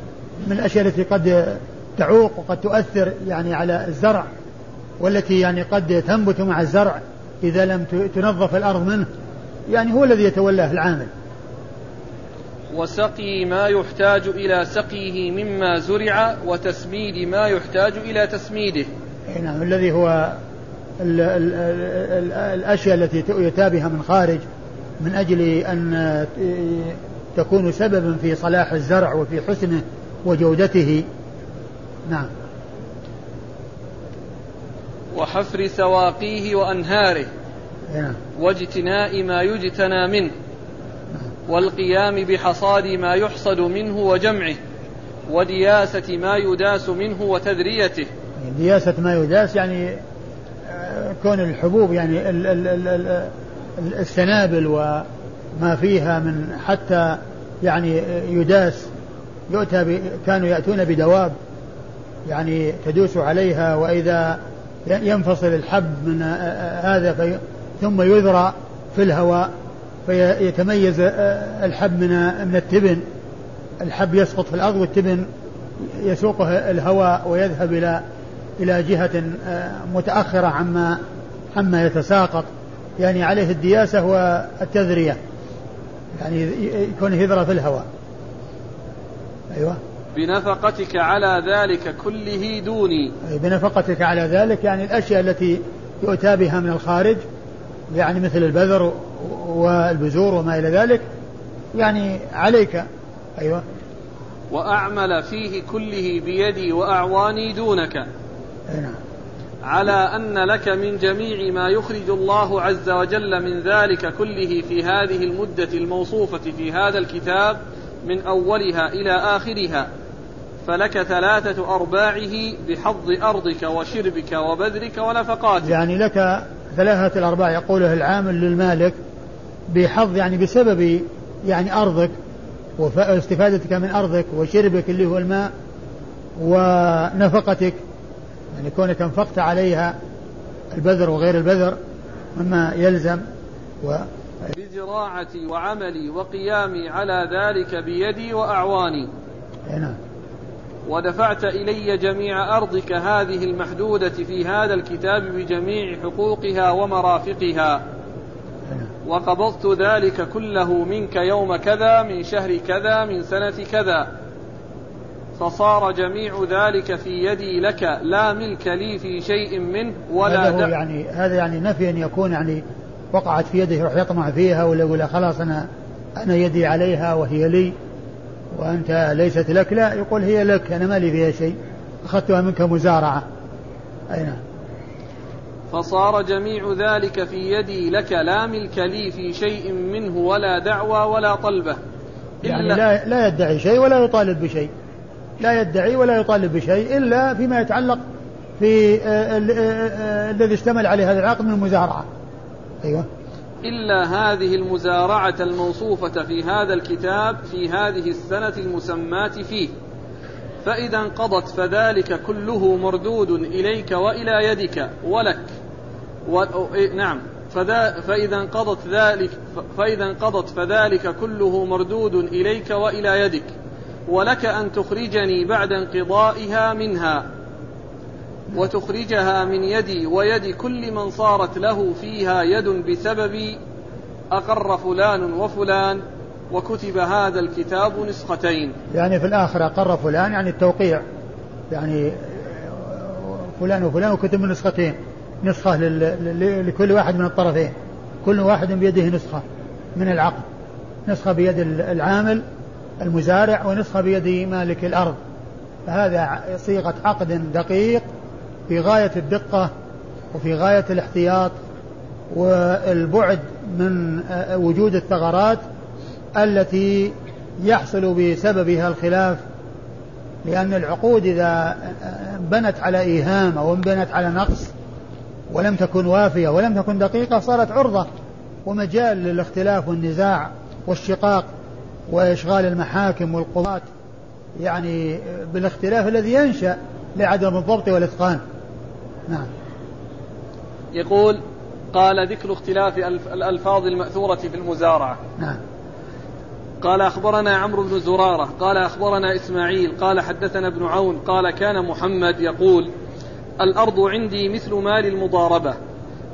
Speaker 2: من الأشياء التي قد تعوق وقد تؤثر يعني على الزرع والتي يعني قد تنبت مع الزرع إذا لم تنظف الأرض منه يعني هو الذي يتولاه العامل.
Speaker 1: وسقي ما يحتاج إلى سقيه مما زرع وتسميد ما يحتاج إلى تسميده.
Speaker 2: نعم الذي هو الأشياء التي يؤتى بها من خارج من أجل أن تكون سببا في صلاح الزرع وفي حسنه وجودته. نعم.
Speaker 1: وحفر سواقيه وأنهاره. نعم. واجتناء ما يجتنى منه. والقيام بحصاد ما يحصد منه وجمعه. ودياسة ما يداس منه وتذريته.
Speaker 2: دياسة ما يداس يعني كون الحبوب يعني السنابل وما فيها من حتى يعني يداس يؤتى كانوا يأتون بدواب يعني تدوس عليها وإذا ينفصل الحب من هذا ثم يذرى في الهواء فيتميز الحب من من التبن. الحب يسقط في الأرض والتبن يسوقه الهواء ويذهب إلى إلى جهة آه، متأخرة عما عما يتساقط. يعني عليه الدياسة والتذرية. يعني يكون هذرة في الهواء. أيوة.
Speaker 1: بنفقتك على ذلك كله دوني.
Speaker 2: أي بنفقتك على ذلك يعني الأشياء التي يؤتى بها من الخارج يعني مثل البذر والبذور وما إلى ذلك يعني عليك. أيوة.
Speaker 1: وأعمل فيه كله بيدي وأعواني دونك.
Speaker 2: نعم.
Speaker 1: على أن لك من جميع ما يخرج الله عز وجل من ذلك كله في هذه المدة الموصوفة في هذا الكتاب من أولها إلى آخرها. فلك ثلاثة أرباعه بحظ أرضك وشربك وبذرك ونفقاتك.
Speaker 2: يعني لك ثلاثة الأرباع يقوله العامل للمالك بحظ يعني بسبب يعني أرضك واستفادتك من أرضك وشربك اللي هو الماء ونفقتك. يعني كونك انفقت عليها البذر وغير البذر مما يلزم و
Speaker 1: بزراعتي وعملي وقيامي على ذلك بيدي وأعواني.
Speaker 2: نعم.
Speaker 1: ودفعت إلي جميع أرضك هذه المحدودة في هذا الكتاب بجميع حقوقها ومرافقها.
Speaker 2: نعم.
Speaker 1: وقبضت ذلك كله منك يوم كذا من شهر كذا من سنة كذا. فصار جميع ذلك في يدي لك لا ملك لي في شيء منه ولا
Speaker 2: هذا هو يعني هذا يعني نفي أن يكون يعني وقعت في يده يروح يطمع فيها ولا يقول خلاص أنا أنا يدي عليها وهي لي وأنت ليست لك لا يقول هي لك أنا ما لي فيها شيء أخذتها منك مزارعة. أي نعم.
Speaker 1: فصار جميع ذلك في يدي لك لا ملك لي في شيء منه ولا دعوى ولا طلبة.
Speaker 2: يعني لا لا يدعي شيء ولا يطالب بشيء. لا يدعي ولا يطالب بشيء إلا فيما يتعلق في آه، آه، آه، الذي اشتمل عليه هذا العقد من المزارعة. أيوة.
Speaker 1: إلا هذه المزارعة الموصوفة في هذا الكتاب في هذه السنة المسماة فيه. فإذا انقضت فذلك كله مردود إليك وإلى يدك ولك. و... إيه، نعم. فذا فإذا انقضت ذلك فإذا انقضت فذلك كله مردود إليك وإلى يدك. ولك أن تخرجني بعد انقضائها منها وتخرجها من يدي ويد كل من صارت له فيها يد بسبب أقر فلان وفلان وكتب هذا الكتاب نسختين.
Speaker 2: يعني في الآخر أقر فلان يعني التوقيع يعني فلان وفلان وكتب نسختين نسخة لكل واحد من الطرفين كل واحد بيده نسخة من العقد نسخة بيد العامل المزارع ونسخة بيد مالك الأرض. فهذا صيغة عقد دقيق في غاية الدقة وفي غاية الاحتياط والبعد من وجود الثغرات التي يحصل بسببها الخلاف لأن العقود إذا بنت على إيهام أو بنت على نقص ولم تكن وافية ولم تكن دقيقة صارت عرضة ومجال للاختلاف والنزاع والشقاق وإشغال المحاكم والقضاة يعني بالاختلاف الذي ينشأ لعدم الضبط والإتقان. نعم.
Speaker 1: يقول قال ذكر اختلاف الألفاظ المأثورة في المزارعة.
Speaker 2: نعم.
Speaker 1: قال أخبرنا عمرو بن زرارة قال أخبرنا إسماعيل قال حدثنا ابن عون قال كان محمد يقول الأرض عندي مثل مال المضاربة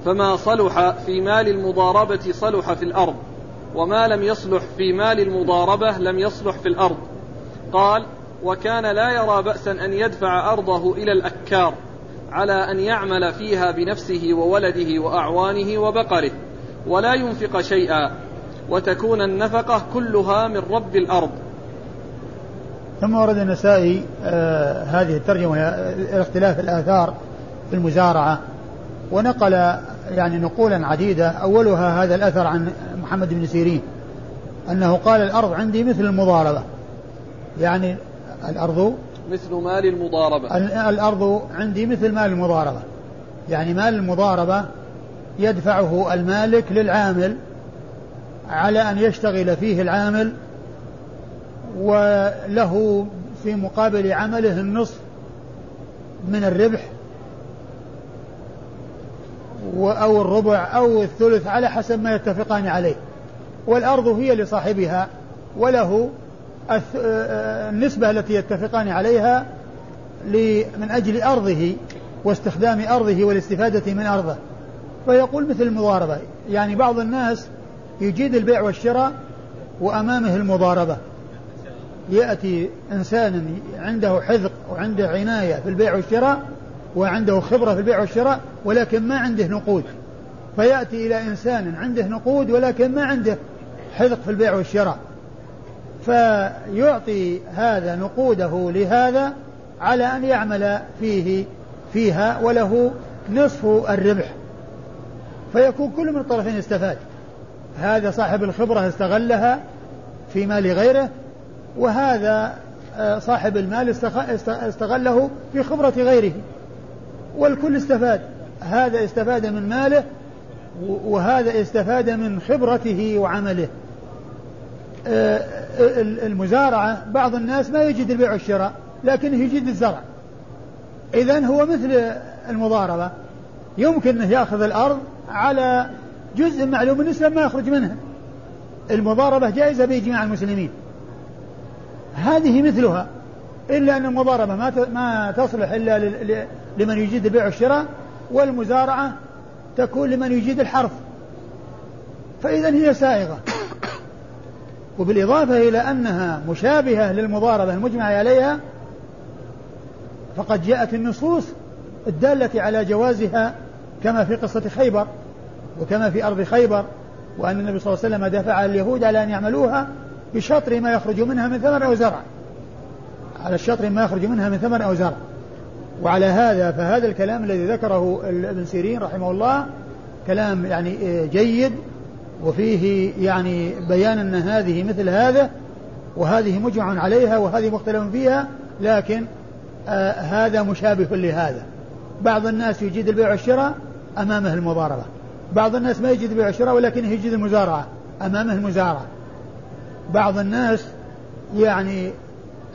Speaker 1: فما صلح في مال المضاربة صلح في الأرض. وما لم يصلح في مال المضاربة لم يصلح في الأرض. قال وكان لا يرى بأسا أن يدفع أرضه إلى الأكار على أن يعمل فيها بنفسه وولده وأعوانه وبقره ولا ينفق شيئا وتكون النفقة كلها من رب الأرض.
Speaker 2: ثم ورد النسائي آه هذه الترجمة اختلاف الآثار في المزارعة ونقل يعني نقولا عديدة أولها هذا الأثر عن محمد بن سيرين أنه قال الأرض عندي مثل المضاربة. يعني الأرض
Speaker 1: مثل مال المضاربة.
Speaker 2: الأرض عندي مثل مال المضاربة. يعني مال المضاربة يدفعه المالك للعامل على أن يشتغل فيه العامل وله في مقابل عمله النصف من الربح أو الربع أو الثلث على حسب ما يتفقان عليه. والأرض هي لصاحبها وله النسبة التي يتفقان عليها من أجل أرضه واستخدام أرضه والاستفادة من أرضه. فيقول مثل المضاربة يعني بعض الناس يجيد البيع والشراء وأمامه المضاربة. يأتي إنسان عنده حذق وعنده عناية في البيع والشراء وعنده خبرة في البيع والشراء ولكن ما عنده نقود. فيأتي إلى إنسان عنده نقود ولكن ما عنده حذق في البيع والشراء. فيعطي هذا نقوده لهذا على أن يعمل فيه فيها وله نصف الربح. فيكون كل من الطرفين استفاد هذا صاحب الخبرة استغلها في مال غيره وهذا آه، صاحب المال استغله في خبرة غيره. والكل استفاد. هذا استفاد من ماله وهذا استفاد من خبرته وعمله. آه، المزارعة بعض الناس ما يجد البيع والشراء لكنه يجد الزرع. إذا هو مثل المضاربة. يمكن أنه يأخذ الأرض على جزء معلوم بالنسبة ما يخرج منها المضاربة جائزة بإجماع المسلمين. هذه مثلها. إلا أن المضاربة ما ما تصلح إلا لمن يجيد البيع والشراء والمزارعة تكون لمن يجيد الحرث. فإذا هي سائغة. [COUGHS] وبالإضافة إلى أنها مشابهة للمضاربة المجمع عليها فقد جاءت النصوص الدالة على جوازها كما في قصة خيبر وكما في أرض خيبر وأن النبي صلى الله عليه وسلم دفع اليهود على أن يعملوها بشطر ما يخرج منها من ثمر أو زرع على الشطر ما يخرج منها من ثمر أو زرع. وعلى هذا فهذا الكلام الذي ذكره ابن سيرين رحمه الله كلام يعني جيد وفيه يعني بيان أن هذه مثل هذا وهذه مجمع عليها وهذه مختلف فيها لكن آه هذا مشابه لهذا. بعض الناس يجيد البيع والشراء أمامه المضاربة. بعض الناس ما يجيد البيع والشراء ولكنه يجيد المزارعة أمامه المزارعة. بعض الناس يعني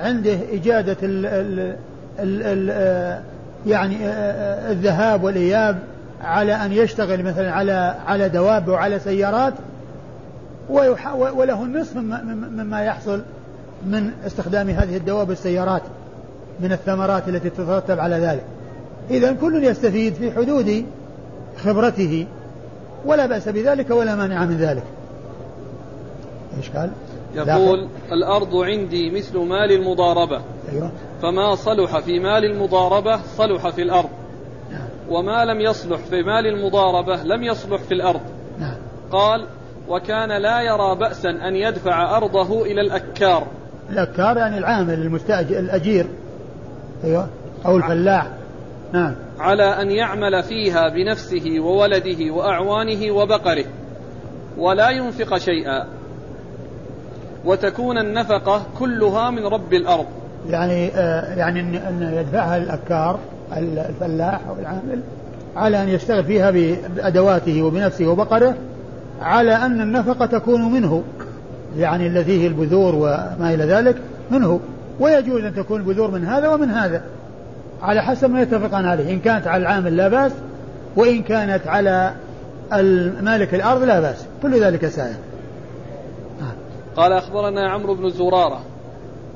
Speaker 2: عنده إجادة ال ال ال ال آه، يعني آه، آه، الذهاب والإياب على أن يشتغل مثلا على على دواب وعلى سيارات وله النصف مما يحصل من استخدام هذه الدواب والسيارات من الثمرات التي تترتب على ذلك. إذا كل يستفيد في حدود خبرته ولا بأس بذلك ولا مانع من ذلك.
Speaker 1: إيش قال؟ يقول الأرض عندي مثل مال المضاربة. أيوة. فما صلح في مال المضاربة صلح في الأرض. نعم. وما لم يصلح في مال المضاربة لم يصلح في الأرض. نعم. قال وكان لا يرى بأسا أن يدفع أرضه إلى الأكار.
Speaker 2: الأكار يعني العامل المستأجر الأجير. أيوة. أو الفلاح. نعم.
Speaker 1: على أن يعمل فيها بنفسه وولده وأعوانه وبقره. ولا ينفق شيئا. وتكون النفقة كلها من رب الأرض.
Speaker 2: يعني آه يعني أن يدفعها الأكار الفلاح أو العامل على أن يشتغل فيها بأدواته وبنفسه وبقره على أن النفقة تكون منه. يعني التي هي البذور وما إلى ذلك منه. ويجوز أن تكون البذور من هذا ومن هذا على حسب ما يتفقان عليه. إن كانت على العامل لا بأس وإن كانت على مالك الأرض لا بأس. كل ذلك سائر
Speaker 1: قال أخبرنا عمرو بن زرارة.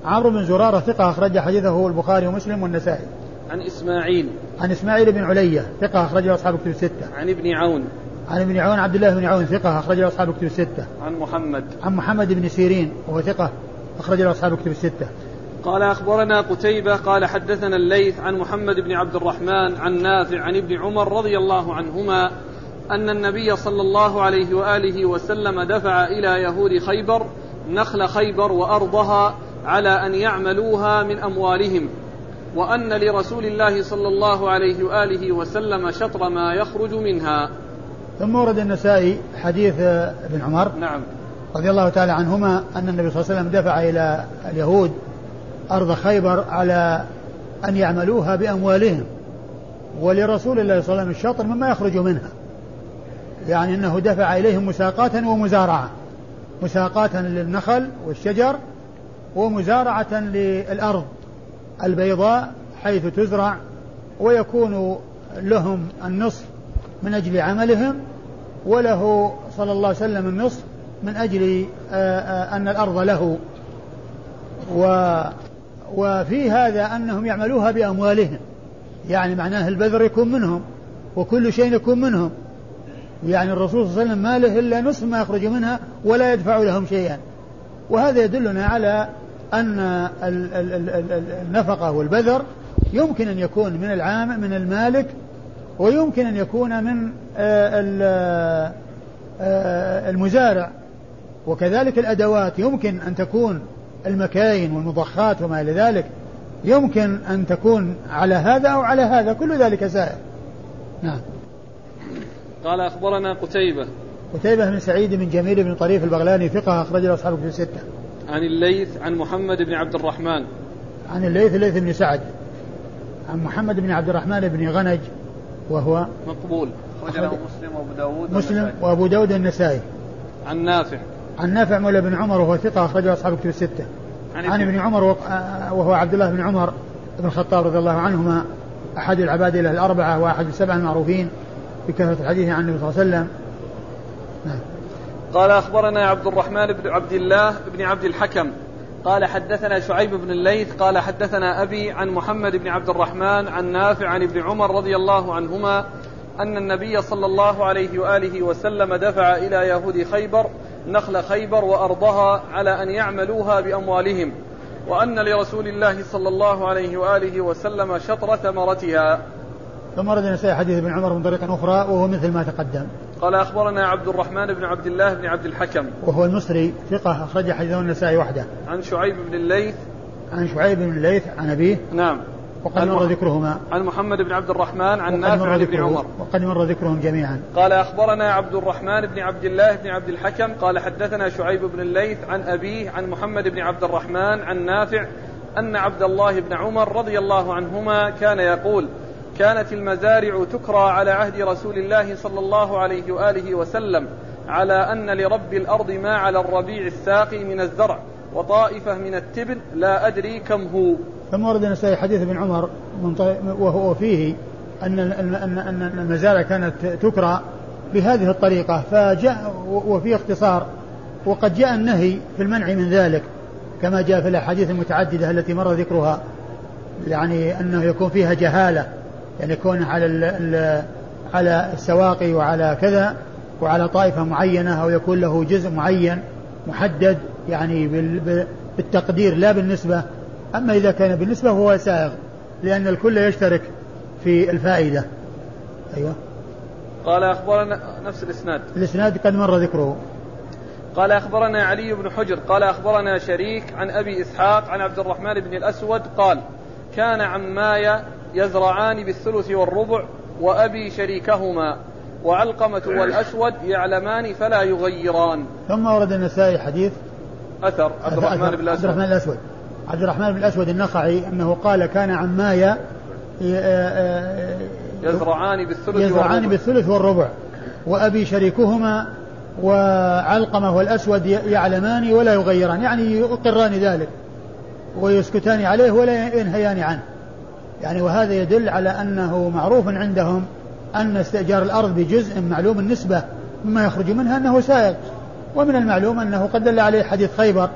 Speaker 2: عمرو بن زرارة ثقة أخرج حديثه البخاري ومسلم والنسائي.
Speaker 1: عن إسماعيل.
Speaker 2: عن إسماعيل بن علية ثقة أخرجه أصحاب كتب الستة.
Speaker 1: عن ابن عون.
Speaker 2: عن ابن عون عبد الله بن عون ثقة أخرجه أصحاب كتب الستة.
Speaker 1: عن محمد.
Speaker 2: عن محمد بن سيرين وهو ثقة أخرجه أصحاب كتب الستة.
Speaker 1: قال أخبرنا قتيبة قال حدثنا الليث عن محمد بن عبد الرحمن عن نافع عن ابن عمر رضي الله عنهما أن النبي صلى الله عليه وآله وسلم دفع إلى يهود خيبر نخل خيبر وأرضها على أن يعملوها من أموالهم وأن لرسول الله صلى الله عليه وآله وسلم شطر ما يخرج منها.
Speaker 2: ثم ورد النسائي حديث ابن عمر
Speaker 1: نعم.
Speaker 2: رضي الله تعالى عنهما أن النبي صلى الله عليه وسلم دفع إلى اليهود أرض خيبر على أن يعملوها بأموالهم ولرسول الله صلى الله عليه وسلم الشطر مما يخرج منها يعني أنه دفع إليهم مساقاة ومزارعة مساقاة للنخل والشجر ومزارعة للأرض البيضاء حيث تزرع ويكون لهم النصف من أجل عملهم وله صلى الله عليه وسلم النصف من أجل آه، آه، أن الأرض له. و وفي هذا أنهم يعملوها بأموالهم. يعني معناه البذر يكون منهم وكل شيء يكون منهم. يعني الرسول صلى الله عليه وسلم ما له إلا نصف ما يخرج منها ولا يدفع لهم شيئا. وهذا يدلنا على أن النفقة والبذر يمكن أن يكون من العام من المالك ويمكن أن يكون من آه، آه، المزارع. وكذلك الأدوات يمكن أن تكون المكاين والمضخات وما إلى ذلك. يمكن أن تكون على هذا أو على هذا كل ذلك سائر. نعم.
Speaker 1: قال أخبرنا قتيبة.
Speaker 2: قتيبة بن سعيد بن جميل بن طريف البغلاني فقه أخرجه أصحابه في الستة.
Speaker 1: عن الليث عن محمد بن عبد الرحمن.
Speaker 2: عن الليث الليث بن سعد. عن محمد بن عبد الرحمن بن غنج وهو
Speaker 1: مقبول. أخرجه مسلم وأبو داود
Speaker 2: مسلم وأبو داود النسائي
Speaker 1: عن نافع.
Speaker 2: عن نافع مولى بن عمر وهو ثقة أخرجه أصحاب كتب الستة. عن, عن ابن عمر وهو عبد الله بن عمر بن الخطاب رضي الله عنهما أحد العباد الأربعة وأحد السبعة المعروفين. بكثرة الحديث عن النبي صلى الله عليه وسلم.
Speaker 1: نعم. قال أخبرنا عبد الرحمن بن عبد الله بن عبد الحكم. قال حدثنا شعيب بن الليث قال حدثنا أبي عن محمد بن عبد الرحمن عن نافع عن ابن عمر رضي الله عنهما أن النبي صلى الله عليه وآله وسلم دفع إلى يهود خيبر نخل خيبر وأرضها على أن يعملوها بأموالهم وأن لرسول الله صلى الله عليه وآله وسلم شطر ثمرتها.
Speaker 2: ثم ورد النسائي حديث ابن عمر من طريق أخرى وهو مثل ما تقدم.
Speaker 1: قال أخبرنا عبد الرحمن بن عبد الله بن عبد الحكم.
Speaker 2: وهو المصري ثقة أخرج حديثه النسائي وحده.
Speaker 1: عن شعيب بن الليث.
Speaker 2: عن شعيب بن الليث عن أبيه.
Speaker 1: نعم.
Speaker 2: وقد مر ذكرهما.
Speaker 1: عن محمد بن عبد الرحمن عن نافع عن ابن عمر.
Speaker 2: وقد مر ذكرهم جميعا.
Speaker 1: قال أخبرنا عبد الرحمن بن عبد الله بن عبد الحكم. قال حدثنا شعيب بن الليث عن أبيه عن محمد بن عبد الرحمن عن نافع أن عبد الله بن عمر رضي الله عنهما كان يقول كانت المزارع تكرى على عهد رسول الله صلى الله عليه وآله وسلم على أن لرب الأرض ما على الربيع الساقي من الزرع وطائفة من التبن لا أدري كم هو.
Speaker 2: ثم ورد النسائي حديث ابن عمر وهو فيه أن أن المزارع كانت تكرى بهذه الطريقة. فجاء وفي اختصار وقد جاء النهي في المنع من ذلك كما جاء في الأحاديث المتعددة التي مر ذكرها يعني أنه يكون فيها جهالة. يعني يكون على ال على السواقي وعلى كذا وعلى طائفة معينة أو يكون له جزء معين محدد يعني بالتقدير لا بالنسبة. أما إذا كان بالنسبة فهو سائغ لأن الكل يشترك في الفائدة. أيوة.
Speaker 1: قال أخبرنا نفس الإسناد.
Speaker 2: الإسناد قد مر ذكره.
Speaker 1: قال أخبرنا علي بن حجر قال أخبرنا شريك عن أبي إسحاق عن عبد الرحمن بن الأسود قال كان عماي يزرعان بالثلث والربع وأبي شريكهما. وعلقمة والأسود يعلمان فلا يغيران.
Speaker 2: ثم ورد النسائي حديث
Speaker 1: أثر. عبد الرحمن بن الأسود.
Speaker 2: عبد الرحمن الأسود. عبد الرحمن بن الأسود النخعي أنه قال كان عمايا
Speaker 1: يزرعان بالثلث
Speaker 2: يزرعان والربع. بالثلث والربع. وأبي شريكهما وعلقمة والأسود يعلمان ولا يغيران. يعني يقران ذلك ويسكتان عليه ولا ينهيان عنه. يعني وهذا يدل على أنه معروف عندهم أن استئجار الأرض بجزء معلوم النسبة مما يخرج منها أنه سائغ ومن المعلوم أنه قد دل عليه حديث خيبر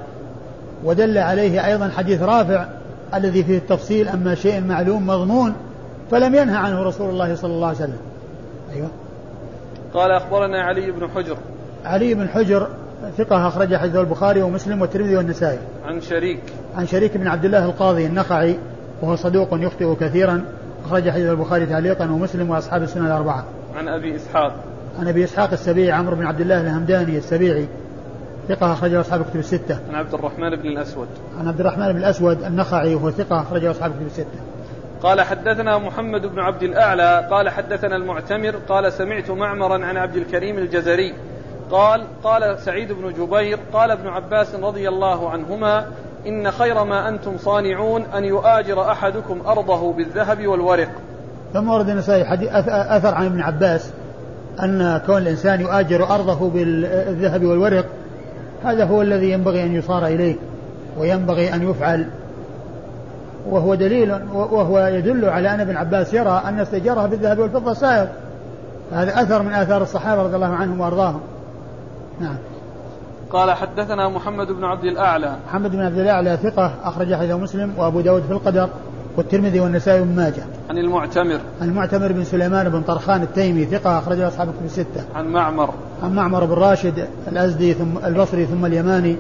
Speaker 2: ودل عليه أيضا حديث رافع الذي فيه التفصيل أما شيء معلوم مضمون فلم ينهى عنه رسول الله صلى الله عليه وسلم. أيوة.
Speaker 1: قال أخبرنا علي بن حجر.
Speaker 2: علي بن حجر ثقة أخرج حديث البخاري ومسلم والترمذي والنسائي.
Speaker 1: عن شريك.
Speaker 2: عن شريك بن عبد الله القاضي النخعي وهو صدوق يخطئ كثيرا أخرج حديث البخاري تعليقا ومسلم وأصحاب السنة الأربعة
Speaker 1: عن أبي إسحاق
Speaker 2: عن أبي إسحاق السبيعي عمرو بن عبد الله الهمداني السبيعي ثقة أخرجه أصحاب الكتب الستة.
Speaker 1: عن عبد الرحمن بن الأسود.
Speaker 2: عن عبد الرحمن بن الأسود النخعي وهو ثقة أخرجه أصحاب الكتب الستة.
Speaker 1: قال حدثنا محمد بن عبد الأعلى قال حدثنا المعتمر قال سمعت معمرا عن عبد الكريم الجزري قال قال سعيد بن جبير قال ابن عباس رضي الله عنهما إن خير ما أنتم صانعون أن يؤاجر أحدكم أرضه بالذهب والورق.
Speaker 2: ثم ورد النسائي أثر عن ابن عباس أن كون الإنسان يؤاجر أرضه بالذهب والورق هذا هو الذي ينبغي أن يصار إليه وينبغي أن يفعل. وهو دليل وهو يدل على أن ابن عباس يرى أن استئجارها بالذهب والفضة سائر. هذا أثر من آثار الصحابة رضي الله عنهم وأرضاهم. نعم.
Speaker 1: قال حدثنا محمد بن عبد الأعلى
Speaker 2: محمد بن عبد الأعلى ثقة أخرج حديث مسلم وأبو داود في القدر والترمذي والنسائي بن ماجه
Speaker 1: عن المعتمر
Speaker 2: المعتمر بن سليمان بن طرخان التيمي ثقة أخرجه أصحاب الكتب الستة
Speaker 1: عن معمر
Speaker 2: عن معمر بن راشد الأزدي ثم البصري ثم اليماني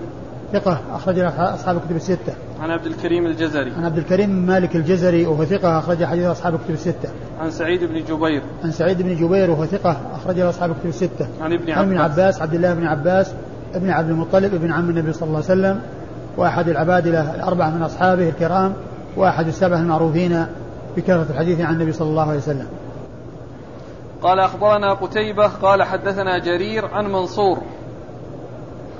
Speaker 2: ثقة أخرج أصحاب الكتب الستة.
Speaker 1: عن عبد الكريم الجزري.
Speaker 2: عن عبد الكريم مالك الجزري وهو ثقة أخرج حديث أصحاب الكتب الستة.
Speaker 1: عن سعيد بن جبير.
Speaker 2: عن سعيد بن جبير وهو ثقة أخرج أصحاب الكتب الستة.
Speaker 1: عن ابن عباس.
Speaker 2: عن ابن عباس عبد الله بن عباس ابن عبد المطلب ابن عم النبي صلى الله عليه وسلم وأحد العبادلة الأربعة من أصحابه الكرام وأحد السبع المعروفين بكثرة الحديث عن النبي صلى الله عليه وسلم.
Speaker 1: قال أخبرنا قتيبة قال حدثنا جرير عن منصور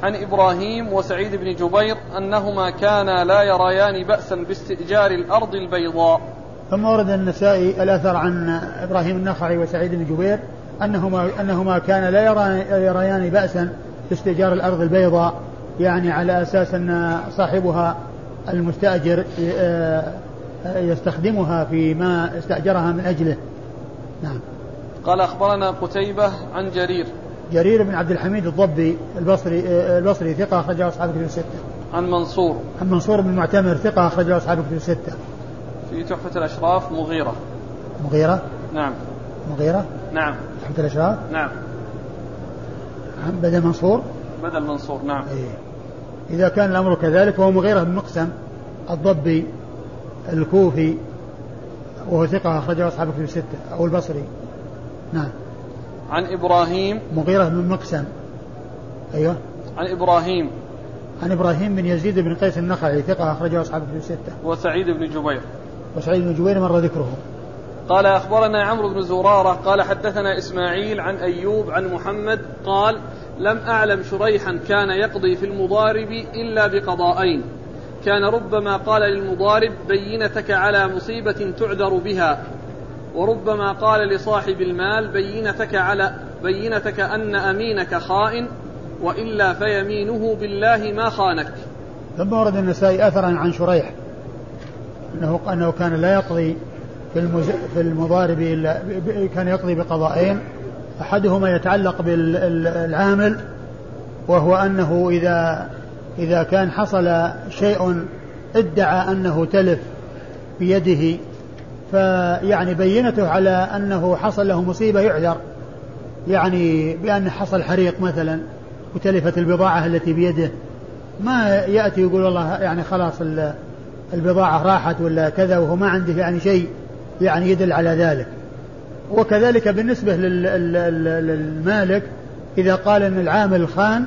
Speaker 1: عن إبراهيم وسعيد بن جبير أنهما كانا لا يريان بأسا باستئجار الأرض البيضاء
Speaker 2: ثم ورد النسائي الأثر عن إبراهيم النخعي وسعيد بن جبير أنهما أنهما كانا لا يريان بأسا باستئجار الأرض البيضاء يعني على أساس أن صاحبها المستأجر آه، يستخدمها فيما استأجرها من أجله نعم
Speaker 1: قال أخبرنا قتيبة عن جرير
Speaker 2: جرير بن عبد الحميد الضبي البصري البصري ثقة أخرجه أصحاب الكتب الستة.
Speaker 1: عن منصور.
Speaker 2: عن منصور بن المعتمر ثقة أخرجه أصحاب الكتب الستة.
Speaker 1: في تحفة الأشراف مغيرة.
Speaker 2: مغيرة؟
Speaker 1: نعم.
Speaker 2: مغيرة؟
Speaker 1: نعم.
Speaker 2: تحفة الأشراف؟
Speaker 1: نعم.
Speaker 2: بدل منصور؟
Speaker 1: بدل منصور نعم.
Speaker 2: إيه. إذا كان الأمر كذلك فهو مغيرة بن مقسم الضبي الكوفي وهو ثقة أخرجه أصحاب الكتب الستة أو البصري. نعم.
Speaker 1: عن إبراهيم
Speaker 2: مغيرة بن مقسم أيوه
Speaker 1: عن إبراهيم
Speaker 2: عن إبراهيم بن يزيد بن قيس النخعي ثقة أخرجه أصحاب في الستة
Speaker 1: وسعيد بن جبير
Speaker 2: وسعيد بن جبير مر ذكره
Speaker 1: قال أخبرنا عمرو بن زرارة قال حدثنا إسماعيل عن أيوب عن محمد قال لم أعلم شريحا كان يقضي في المضارب إلا بقضاءين كان ربما قال للمضارب بينتك على مصيبة تعذر بها وربما قال لصاحب المال بينتك على بينتك أن أمينك خائن وإلا فيمينه بالله ما خانك.
Speaker 2: ثم ورد النسائي أثرا عن شريح أنه أنه كان لا يقضي في المز... في المضارب إلا كان يقضي بقضاءين أحدهما يتعلق بالعامل وهو أنه إذا إذا كان حصل شيء ادعى أنه تلف بيده فيعني بينته على أنه حصل له مصيبة يعذر. يعني بأن حصل حريق مثلا وتلفت البضاعة التي بيده. ما يأتي يقول والله يعني خلاص البضاعة راحت ولا كذا وهو ما عنده يعني شيء. يعني يدل على ذلك. وكذلك بالنسبة للمالك إذا قال أن العامل خان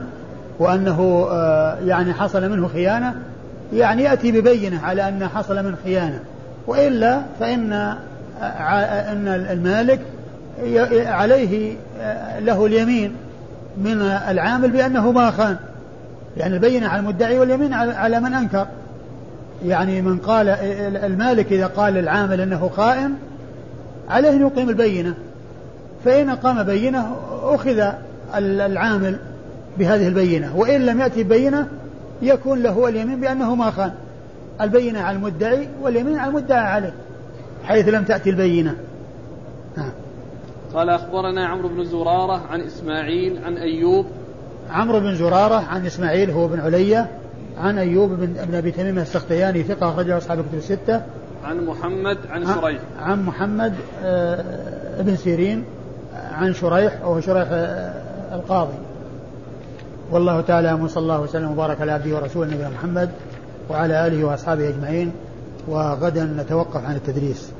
Speaker 2: وأنه آه، يعني حصل منه خيانة يعني يأتي ببينة على أن حصل منه خيانة. وإلا فإن أن المالك عليه له اليمين من العامل بأنه ما خان. يعني البينة على المدعي واليمين على من أنكر. يعني من قال المالك إذا قال العامل أنه خائن عليه أن يقيم البينة. فإن قام بينة أخذ العامل بهذه البينة. وإن لم يأتي بينة يكون له اليمين بأنه ما خان. البينة على المدعي واليمين على المدعى عليه حيث لم تأتي البينة.
Speaker 1: قال أخبرنا عمرو بن زرارة عن إسماعيل عن أيوب.
Speaker 2: عمرو بن زرارة عن إسماعيل هو بن علية عن أيوب بن ابن أبي تميم السختياني ثقة أخرجه أصحاب الكتب الستة.
Speaker 1: عن محمد عن شريح.
Speaker 2: عن محمد آه، ابن سيرين عن شريح وهو شريح آه، القاضي. والله تعالى وصلى الله وسلم وبارك على عبده ورسوله نبينا محمد وعلى آله وأصحابه أجمعين وغدا نتوقف عن التدريس.